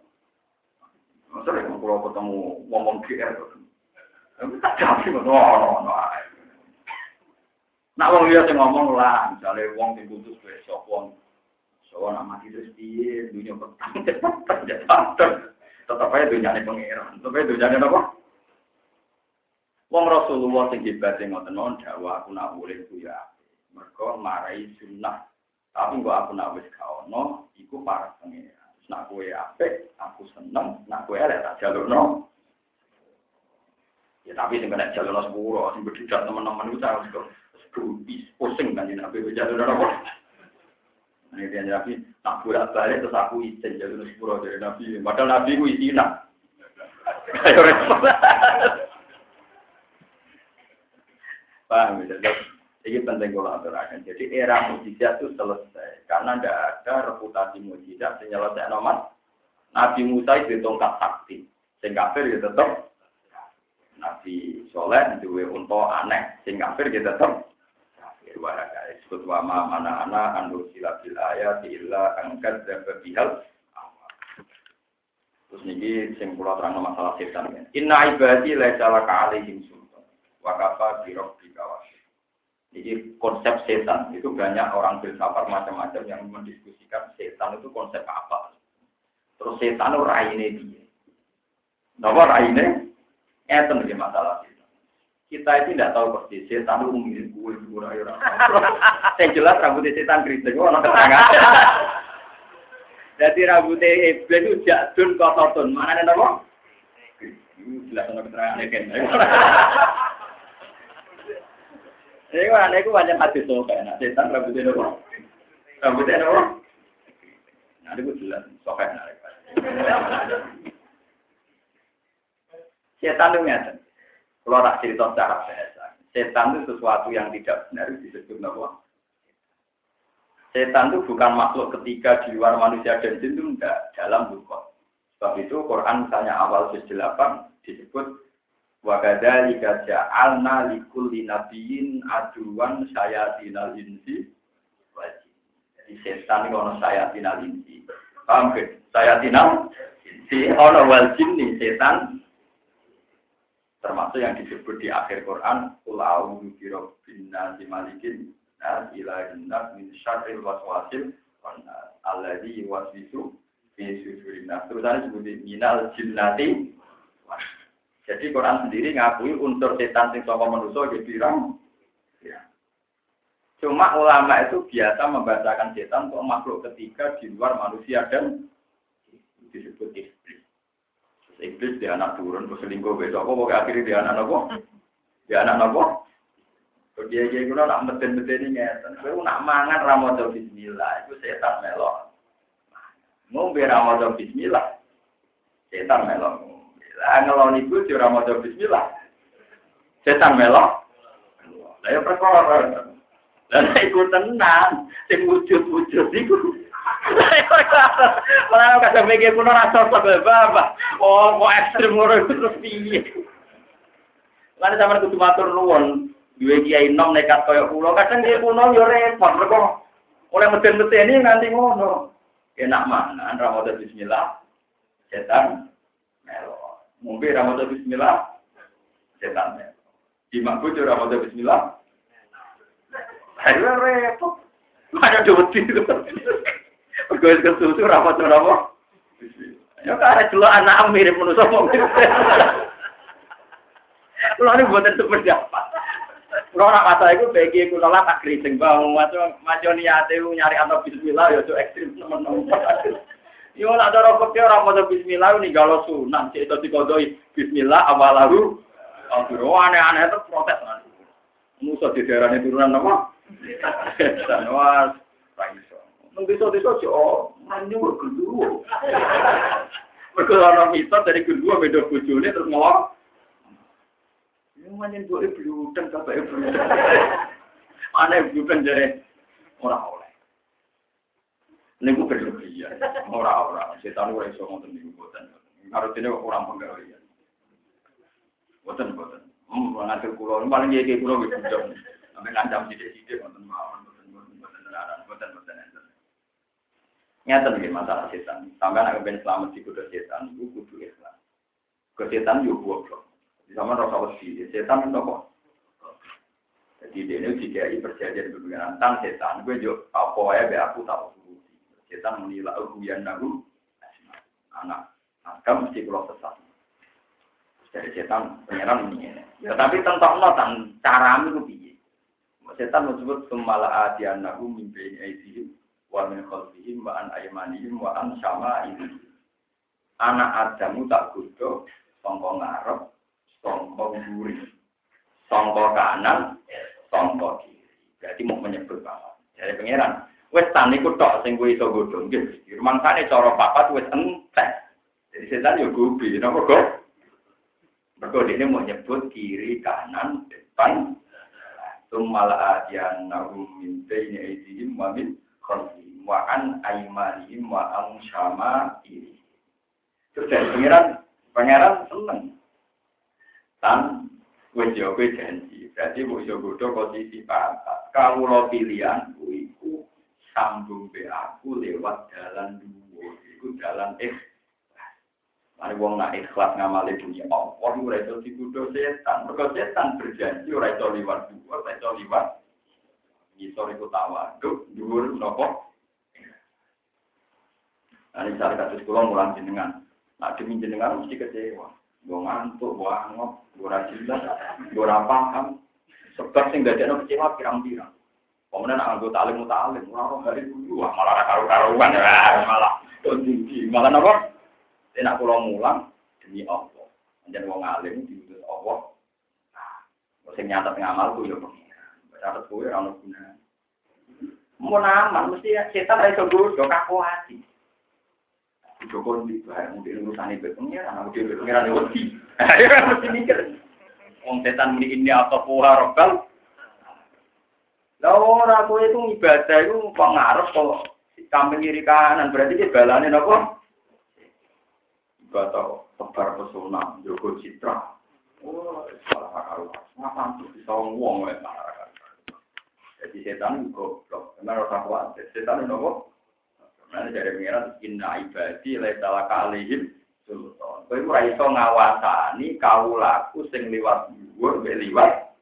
Sering kalau ketemu ngomong GR, tak jadi, no, no, no. Nak wong liya sing ngomong lah, misalnya wong sing putus besok wong soal nak mati terus piye, dunia petang cepat tetap aja dunia ini pangeran, tetap aja dunia ini apa? Wong Rasulullah sing sing ngoten non dakwah aku nak boleh ku ya. Mergo marai sunnah. Tapi kok aku nak wis kaono, iku para pangeran. Nak kowe apik, aku seneng, nak kowe elek tak jalurno. Ya tapi sing kena jalurno sepuro, sing berdidak teman-teman itu harus Bubis, pusing kan Nabi dari apa? Ini dia Nabi, tak bolak balik terus aku izin jatuh dari sepuluh dari Nabi. Padahal Nabi ku izin Ayo repot. Paham ya? Ini penting kalau aturakan. Jadi era mujizat itu selesai. Karena tidak ada reputasi mujizat yang selesai nomor. Nabi Musa itu tongkat sakti. Sing kafir ya tetap. Nabi Soleh itu untuk aneh. Sing kafir ya tetap wahada disebut wa ma mana ana anu sila bil ayat illa angkat dapat bihal terus niki sing kula terang masalah setan ya. inna ibadi laisa laka alaihim sultan wa kafa bi rabbika jadi konsep setan itu banyak orang filsafat macam-macam yang mendiskusikan setan itu konsep apa. Terus setan itu raine dia. Napa raine? Eten masalah kita itu tidak tahu persis setan itu mungkin gue gue ayo Yang jelas rambut setan keriting, oh nak keterangan. Jadi rambutnya iblis itu jadun kototun, mana ada apa? Jelas ada keterangan kan. Ini kan itu banyak hadis tuh kayak setan rambutnya apa? Rambutnya apa? Nah itu jelas sokai Setan itu ngeten. Kalau tak cerita secara bahasa, setan itu sesuatu yang tidak benar disebut nama. Setan itu bukan makhluk ketika di luar manusia dan jin itu enggak dalam bukan. Sebab itu Quran misalnya awal juz 8 disebut Wakada lika ja'alna likulli nabiyin aduan sayatinal insi wajib. Jadi setan itu ono sayatinal insi. Paham ke? Sayatinal insi ono wal nih setan termasuk yang disebut di akhir Quran ulau biro bina malikin ilahin nas min syarril waswasil alladhi waswisu fi sudurin nas terus ada disebut minal jinnati jadi Quran sendiri ngakui unsur setan sing saka manusia di pirang ya. Cuma ulama itu biasa membacakan setan untuk makhluk ketiga di luar manusia dan. Iblis dia anak turun, terus selingkuh besok. Apa pokoknya akhirnya dia anak nopo? Dia anak nopo? Dia dia guna nak meten meten ini ngeten. Kau nak mangan ramadhan Bismillah, itu setan melok. Ngombe ramadhan Bismillah, setan melok. Lah ngeloni iku di ramadhan Bismillah, setan melok. Lah ya perkara. Lah iku tenan, sing wujud-wujud. Malah kadang mikir kuno rasa sebab apa. Oh, kok ekstrim ngono terus piye. Lan sampean kudu matur nuwun, duwe kiai nom nekat kaya kula, kadang kiai kuno yo repot mergo oleh meden-meden ini nganti ngono. Enak mangan Ramadan bismillah. Setan melo. Mumpi Ramadan bismillah. Setan melo. Di bojo Ramadan bismillah. Ayo repot. Ada dua itu. Pergi ke susu rapat apa? Ya karena dulu anak mirip manusia Kulo ini buatan sependapat. Kulo orang kata itu bagi kulo lah tak keriting bang. Macam macam niate nyari atau Bismillah ya itu ekstrim teman-teman. Yo nak cara fakir orang mau Bismillah ini galau sunan. Cek itu dikodoi Bismillah awalahu. Aduh aneh-aneh itu protes nanti. Musa di daerah ini turunan apa? Dan was, raiso. Mengdesa-desa oh, manyu kedua. Mereka orang mitos dari kedua beda bujune terus ngomong. Yang manjen gue bludeng sampai bludeng. Mana bludeng jadi orang oleh. Ini gue berlebihan. Orang-orang. Setan gue iso ngomong di buatan. Harus ini orang penggawean. Buatan, buatan. Hmm, ngatur kulo. Paling ya kulo gue bludeng. Sampai ngancam. Buatan, buatan, buatan, buatan, buatan, buatan, buatan. Nyata nih masalah setan. Sampai anak ben selamat di kudu setan. Gue kudu ikhlas. Kesetan juga goblok. Di zaman rasa wesi, setan itu kok. Jadi dia ini jika perjanjian dengan tentang setan, gue juga apa ya be aku tahu Setan menilai aku yang nahu, anak akan mesti pulau sesat. Dari setan penyerang ini. Ya tapi tentang notan cara itu piye. Setan menyebut semala adian nahu mimpi aidihim wa min khalfihim wa an aymanihim wa an syama'ihim. Anak Adamu tak gudo, songkong ngarep, songkok guri, songkok kanan, songkok kiri. Jadi mau menyebut banget. Jadi pangeran, wes tani ku tok sing kuwi iso godhong nggih. Rumangsane cara papat wes entek. Jadi setan yo gubi, napa kok? Mergo ini mau nyebut kiri, kanan, depan, Tumal adian nahum min bayni aidihim wa min khalfihim wa an aymanihim wa an syama ini. Terus dari pangeran, pangeran seneng tan yo kowe janji. Berarti iso godho posisi pantat. Kalau lo pilihan iku sambung be aku lewat jalan dua. Iku jalan ikhlas. Mari wong nak ikhlas ngamali bunyi Allah, ora iso digodho setan. Mergo setan berjanji ora iso liwat dua, ora iso liwat ngisor iku tawaduk, dhuwur napa? Nah, ini cara kasus kula mulang jenengan. Nak demi jenengan mesti kecewa. gue ngantuk, gue angop, gue rajilah, gue paham. Sebab sing gak ada kecewa pirang-pirang. Kemudian anggota talim mutalim, orang hari dulu, malah karu-karuan, malah tinggi, malah apa? Tidak pulau mulang demi Allah. Menjadi wong alim diutus Allah. Nah, nyata ngamal tuh ya Catat gue orang guna. Mau naman mesti setan iso godho kaku hati. Joko di bahaya mungkin urusan itu pengiran, aku dia pengiran wedi. Ayo mesti mikir. Wong setan muni ini apa puha rokal. Lah ora kowe itu ibadah itu pengaruh kok kambing kiri kanan berarti dia balane napa? Ibadah tebar pesona, jogo citra. Oh, salah karuan. Ngapa tuh bisa ngomong ya Jadi setan goblok, karena rasa kuat. Setan itu nopo? Nanti dari pengiran, inna ibadi salah kalihim sultan. Kau itu iso ngawasani laku sing liwat dhuwur mbek liwat.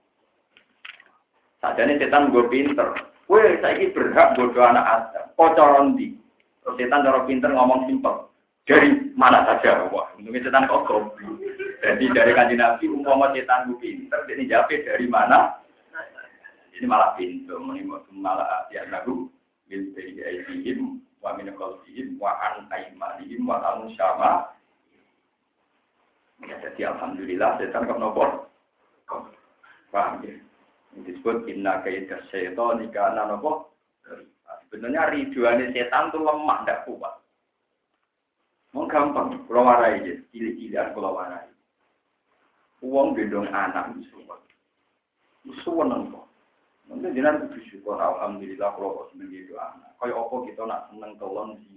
Sajane setan gue pinter. Kue saiki berhak bodoh anak Adam. Kok ndi? Terus setan cara pinter ngomong simpel. Dari mana saja, wah, mungkin setan kok. Jadi dari kanji Nabi, umpama setan gue pinter, ini jawab dari mana? Ini malah pintu, malah ya lagu, bil aidihim wa min khalfihim wa an aimanihim wa an syama. Ya, jadi alhamdulillah setan kok nopo. Paham ya? disebut inna kaidah setan nikana nopo sebenarnya riduane setan tuh lemah tidak kuat mau gampang kalau warai aja cilik-cilikan kalau warai uang gendong anak itu suwen kok Nanti jinak kudu syukur alhamdulillah kalau kok seneng gitu anak. Kayak apa kita nak seneng tolong sih.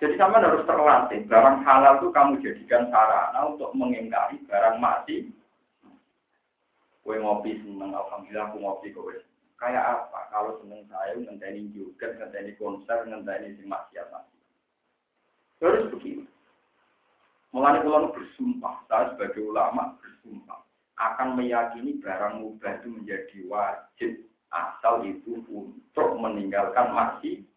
Jadi kamu harus terlatih barang halal itu kamu jadikan sarana untuk mengingkari barang mati Kue ngopi seneng, alhamdulillah aku ngopi kowe. Kayak apa? Kalau seneng saya ngenteni juga, ngenteni konser, ngenteni si maksiat maksiat. Terus begini. Mulai kalau bersumpah, saya sebagai ulama bersumpah akan meyakini barang mubah itu menjadi wajib asal itu untuk meninggalkan maksiat.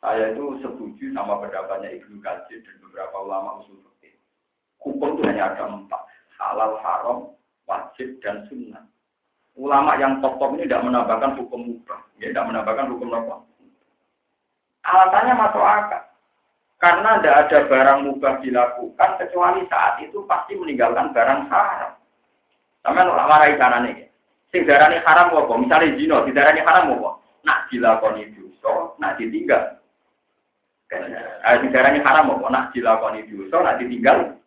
Saya itu setuju sama pendapatnya Ibnu Katsir dan beberapa ulama usul fikih. Hukum itu hanya ada empat, halal, haram, wajib dan sunnah. Ulama yang top-top ini tidak menambahkan hukum mubah, ya tidak menambahkan hukum apa. Alasannya masuk akal. Karena tidak ada barang mubah dilakukan kecuali saat itu pasti meninggalkan barang haram. Sama nolak marai cara nih. Sing darani haram apa? Misalnya zino, di darani haram apa? Nak dilakoni dosa, nak ditinggal. Eh, sing darani haram apa? Nak dilakoni dosa, nak ditinggal.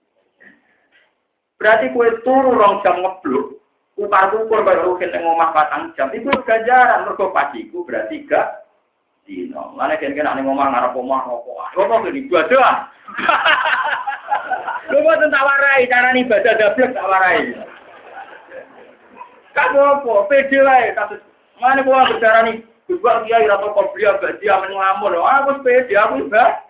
Berarti kue turu rong jam ngeblok, upar ukur baru yang ngomah patang jam, itu ganjaran, mergo pasiku berarti gak dino. Mana kan kan aning omah ngarep omah opo. Ah, opo ke dibuat doa. Ah. Lu mau tentang warai, cara nih baca dapet tak warai. Kamu opo, pede lah ya. Mana gua berdarah nih, juga dia ira toko beli agak dia menyelamur. Aku pede, aku juga.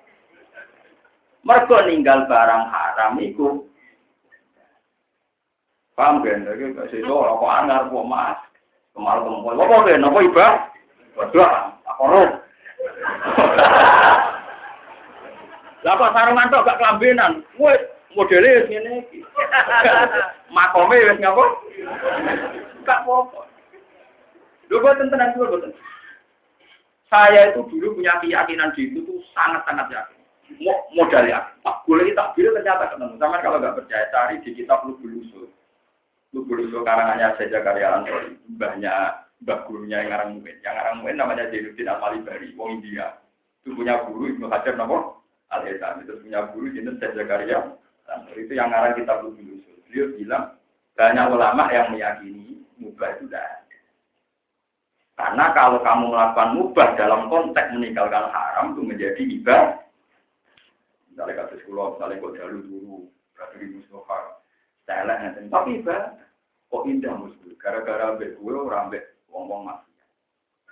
mergo ninggal barang haram iku Paham kan? Jadi, kalau orang-orang ngarep mas kemarin kemarin, apa ibarat? Berdua. Apa roh? Lah kok sarungan tok gak kelambenan. Wes modele wis ngene iki. Makome wis ngapa? Gak apa-apa. Lho boten tenan kula boten. Saya itu dulu punya keyakinan di itu tuh sangat-sangat yakin. Modal ya. Pak boleh tak bilang ternyata ketemu. Sama kalau nggak percaya cari di kitab Lubul Usul. Lubul Usul karangannya saja karya Ansori. Banyak mbah gurunya yang ngarang Mu'in. Yang ngarang Mu'in namanya Jainuddin Al-Malibari, wong India. Itu punya guru Ibnu Hajar nama Al-Hizam. Itu punya guru jenis saja karya Ansori. Itu yang ngarang kitab Lubul Usul. Beliau bilang banyak ulama yang meyakini mubah itu tidak karena kalau kamu melakukan mubah dalam konteks meninggalkan haram itu menjadi ibadah. Misalnya kata sekolah, misalnya kok jalur dulu, berarti di Mustafa, saya nanti. Tapi ibadah, kok indah musuh. Gara-gara ambek gue orang ambek ngomong masih.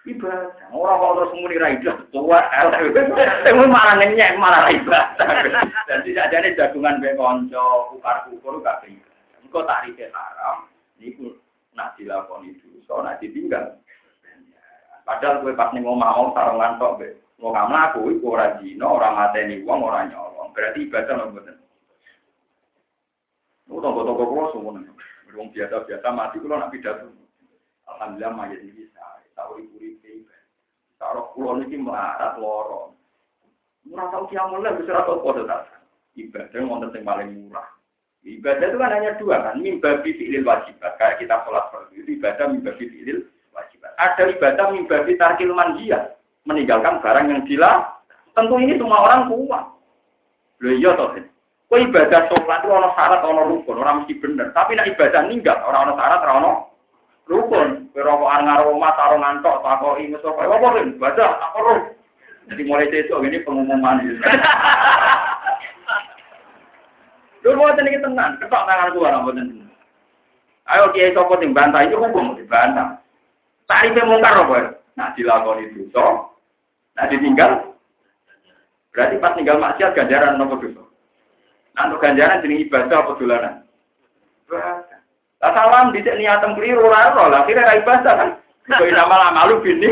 Ibadah, orang kalau terus muni raidah, tua, tapi malah nenyek, malah ibadah. Dan tidak ada jagungan be konco, ukar ukur gak. Engkau tak haram, ini nak dilakoni itu, so nak ditinggal. Padahal gue pas nih ngomong mau sarungan tok be. Mau kamu aku iku ora zina, ora mateni wong, ora nyolong. Berarti ibadah lho mboten. Lu toko-toko kulo semuanya. Wong biasa-biasa mati kulo nak pidato. Alhamdulillah mayat ini bisa. Tahu ibu ibu Taruh kulo niki melarat loro. Murah tahu kiamun lah bisa rata kode tak. Ibadah wonten sing paling murah. Ibadah itu kan hanya dua kan, mimba fi'il wajibat. Kayak kita sholat fardu itu ibadah mimba fi'il wajibat. Ada ibadah mimba tarkil manhiyah, meninggalkan barang yang gila. Tentu ini semua orang kuat. Loh iya toh. Kok ibadah sholat itu orang syarat, orang rukun, orang mesti bener. Tapi nak ibadah ninggal, orang orang syarat, orang rukun. Kerokokan rumah, taruh ngantok, takut ingus, apa, apa, baca, apa, roh. Jadi mulai itu ini pengumuman. Lu mau tenang tenang, ketok tangan tua, nggak Ayo kiai sopo sing bantah itu hukum dibantah. Tarifnya mungkar apa? Nah dilakoni dosa, nah ditinggal. Berarti pas tinggal maksiat ganjaran nopo dosa. Nah untuk ganjaran jadi ibadah apa dolanan? Lah salam dicek niatan keliru ora ora lah kira ra ibadah kan. Kok nama malu bini.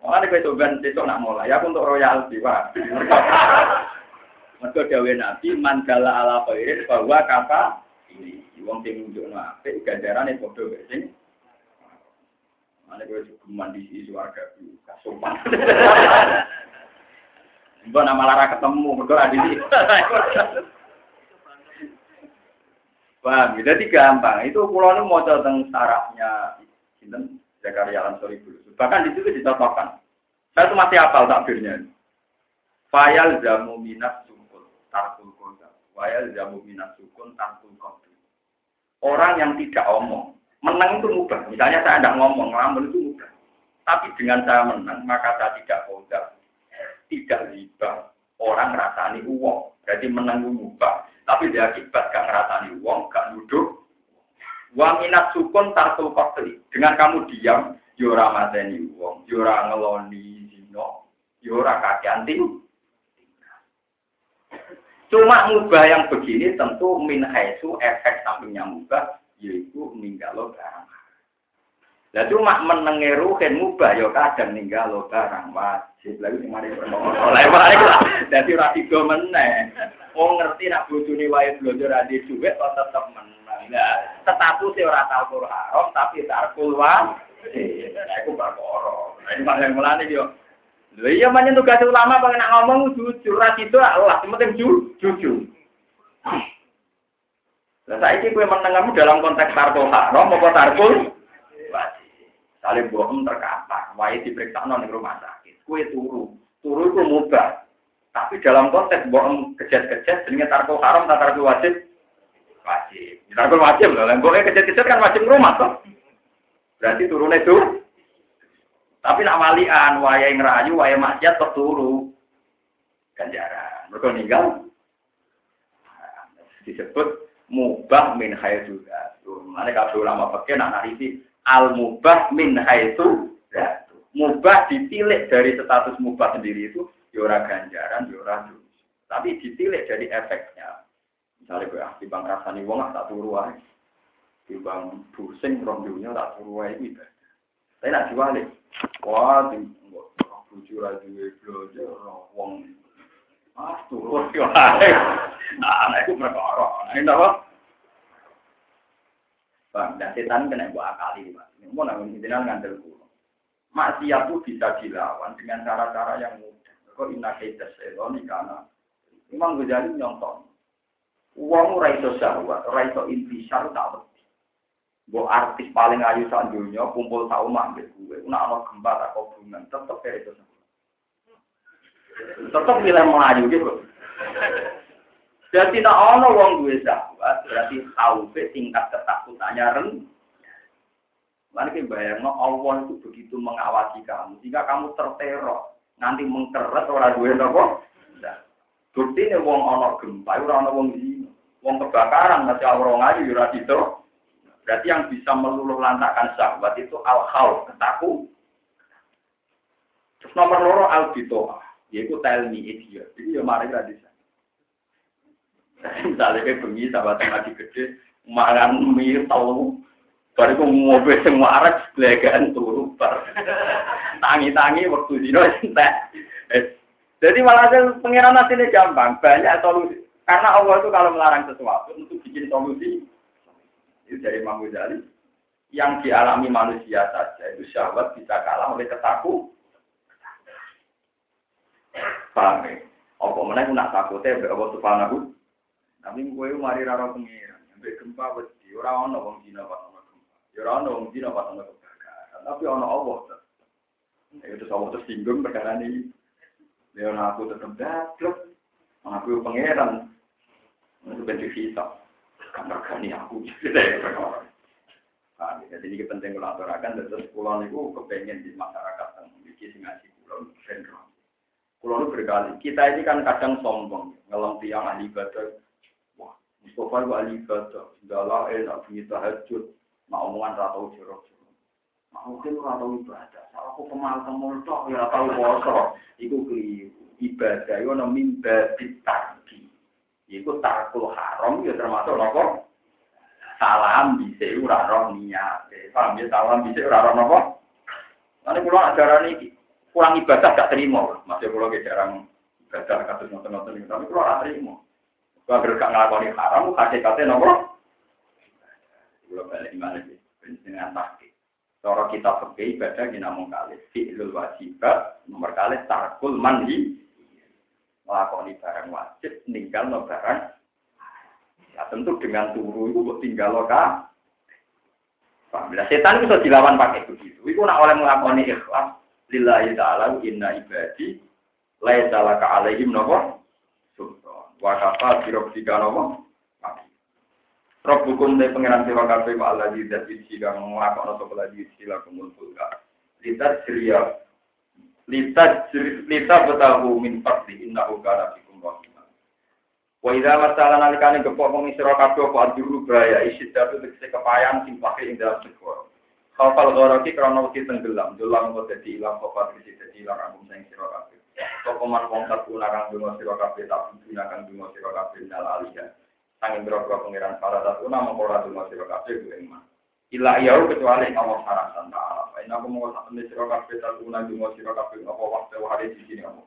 Mulane kowe coba besok nak mulai aku untuk royalti, Pak. Mergo dawuh Nabi mandala ala khairin bahwa kata ini wong sing nunjukno apik ganjarane padha wae sing Mana gue cukup di sisi warga kasupan. Mbak nama Lara ketemu, berdua di sini. Paham? Jadi gampang. Itu pulau mau tentang sarafnya sinten Zakaria Ansori dulu. Bahkan di situ dicontohkan. Saya itu masih hafal takbirnya. Fayal jamu minat sukun tarkul kota. Fayal jamu minat sukun tarkul kota. Orang yang tidak omong, menang itu mudah. Misalnya saya tidak ngomong, ngelamun itu mudah. Tapi dengan saya menang, maka saya tidak kota. Tidak riba. Orang rasani uang. Jadi menang itu mudah. Tapi dia akibat gak ngerasani uang, gak duduk. Wa minat sukun tartul kotli. Dengan kamu diam, yora mateni uang, yora ngeloni zino, yora kaki anting. Cuma mubah yang begini tentu min haisu efek sampingnya mubah, yaitu ninggalo barang. Lah cuma menenge ruhen mubah ya kadang ninggalo barang wajib. Lagi sing mari oleh mari lah. Dadi ora tiga meneh. Wong ngerti nak bojone wae blonjo ra di dhuwit kok tetep menang. Lah status e ora tau haram tapi tarkul wa. Nah, iku perkara. Ini malah mulane yo Lha iya manyen tugas ulama pengen ngomong jujur ra itu Allah, sing penting jujur. Lah saiki kowe menengamu dalam konteks tarkul haram apa tarkul Saling bohong terkapar, wae diperiksa nang rumah sakit. Kue turu, turu itu mubah. Tapi dalam konteks bohong kejat-kejat, jenenge tarkul haram, tak tarkul wajib, wajib. Tarkul wajib loh, lemboknya kejat-kejat kan wajib rumah toh. Berarti turunnya itu tapi nak walian, waya ngerayu, waya maksiat terturu. Ganjaran. Mereka meninggal. Disebut mubah min haitsu Mana kalau ulama pakai nak narisi al mubah min haitsu Mubah ditilik dari status mubah sendiri itu yora ya ganjaran, yora ya Tapi ditilik dari efeknya. Misalnya gue ah, bang rasani wong tak turu ae. bang pusing rong dunia tak turu ae itu. Tapi nak diwalik. Wah, bucu ra duwe wong. Ah, turu yo ae. Nah, iku perkara. Ini apa? Bang, dan setan kena buat akali, Pak. Mau nanggung jenengan ngandel kulo. Maksiat itu bisa dilawan dengan cara-cara yang mudah. Kok inna kaita setoni karena Imam Ghazali nyontok. Uang ora iso syahwat, ora iso intisar tak wedi. Artis paling ayu sak dunya kumpul sak omah mbek gue. Nek ana gempa tak hubungan tetep kaya itu. Tetep milih melayu gitu. Jadi nek ana wong duwe syahwat, berarti khaufe tingkat ketakutannya rendah. Mana kita bayang, no, Allah itu begitu mengawasi kamu, jika kamu terteror, nanti mengkeret orang dua nopo. Nah, bukti ini wong ono gempa, orang ono wong zino, wong kebakaran, masih orang ayu, yura itu. Berarti yang bisa meluluh lantakan sahabat itu al khawf ketakut. Terus nomor loro al bitoah, yaitu me idiot. Jadi ya mari di sana. Misalnya kayak bengi sahabat yang lagi gede, makan mie tahu Bariku mobil semua arah belagaan turu. Tangi-tangi waktu dino entek. Jadi malah pengiran nanti ini gampang, banyak solusi. Karena Allah itu kalau melarang sesuatu untuk bikin solusi, itu dari Imam Ghazali. Yang dialami manusia saja itu syahwat bisa kalah oleh ketakut. Paham ya? Apa mana nak takutnya, Allah subhanahu. Tapi gue mari rara pengiran, sampai gempa wedi, orang orang wong Cina pak. Ya ora ono wong dina pas ono kebakaran, tapi ono Allah. Ya itu Allah tersinggung perkara ini. Ya ono aku tetep dablek. Aku pangeran. Itu bentuk hisap. Kamar kani aku. Nah, jadi ini penting kalau aturakan, terus pulau itu kepengen di masyarakat yang memiliki ngaji pulau sendrom. Pulau itu berkali. Kita ini kan kadang sombong, ngelam tiang ahli ibadah. Mustafa itu ahli ibadah. Segala enak, bunyi tahajud. Mak omongan ora tau jorok. Mak mungkin ora tau ibadah. Aku kemal kemul tok ya tau poso. Iku keliru. Ibadah iku ana mimba ditarki. Iku tarkul haram ya termasuk napa? Salam bisa ora roh niat. Paham ya salam bisa ora roh napa? Nanti kula ajaran iki kurang ibadah gak terima. Masih kula jarang ibadah kados nonton-nonton ini. Tapi ora terima. Kalau gak ngelakoni haram, hakikatnya nopo? Kalau balik mana sih? Dengan tahqiq. Cara kita pakai ibadah kita namun kali fi'lul wajibat nomor kali tarkul manhi melakoni barang wajib ninggal no barang Nah, tentu dengan turu itu tinggal loka. Nah, setan itu dilawan pakai begitu. Itu nak oleh melakukan ikhlas. Lillahi ta'ala inna ibadi. Lai salaka alaihim nopo. Sultan. Wakafa birobdika nopo. Rob hukum dari pengiran sira kabeh wa Allah di dadi sira nglakokno sapa lagi sira kumumpul ka. Litat siria litat litat betahu min fadli innahu kana bikum rahimah. Wa idza masala nalikane gepok wong sira kabeh apa aduru braya isidatu tegese kepayan ing dalam segoro. Khafal gharaki krana wedi tenggelam, dolang kok dadi ilang kok dadi dadi ilang sing sira kabeh. Sapa man wong sakuna kang dungo sira kabeh tak gunakan dungo sira kabeh dal aliyah. Sangin berapa pengiran para tatu nama ora dungo sira kabeh ku ing Ila iya kecuali Allah sarasan ta'ala. Ini aku mau satu nih sira kabeh tatu dungo sira kabeh apa waktu hari di sini aku.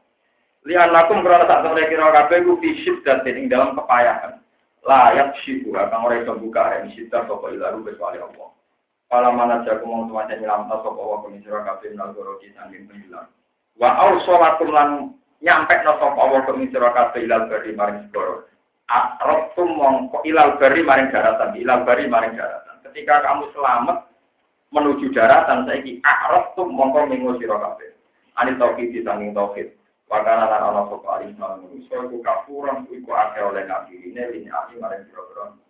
Lihat lakum berada tak temen kira kabeh ku fi syiddatin ing dalam kepayahan. Layak syibu akan ora iso buka yang syiddat sapa ilaru kecuali Allah. Kala mana jago mau semacam nyilam tas sapa wa kami sira kabeh nal goroki sanging pengilang. Wa au sholatum lan nyampe no sapa Allah kami sira kabeh ilal bari maring segoro. Arabtum mongko ilal bari maring daratan, ilal bari maring daratan. Ketika kamu selamat menuju daratan saiki arabtum mongko minggu sira kabeh. Anil tauhid sanging tauhid. Wakana lan ana sapa alim manusa iku kafuran iku akeh oleh ini lini ali maring pira-pira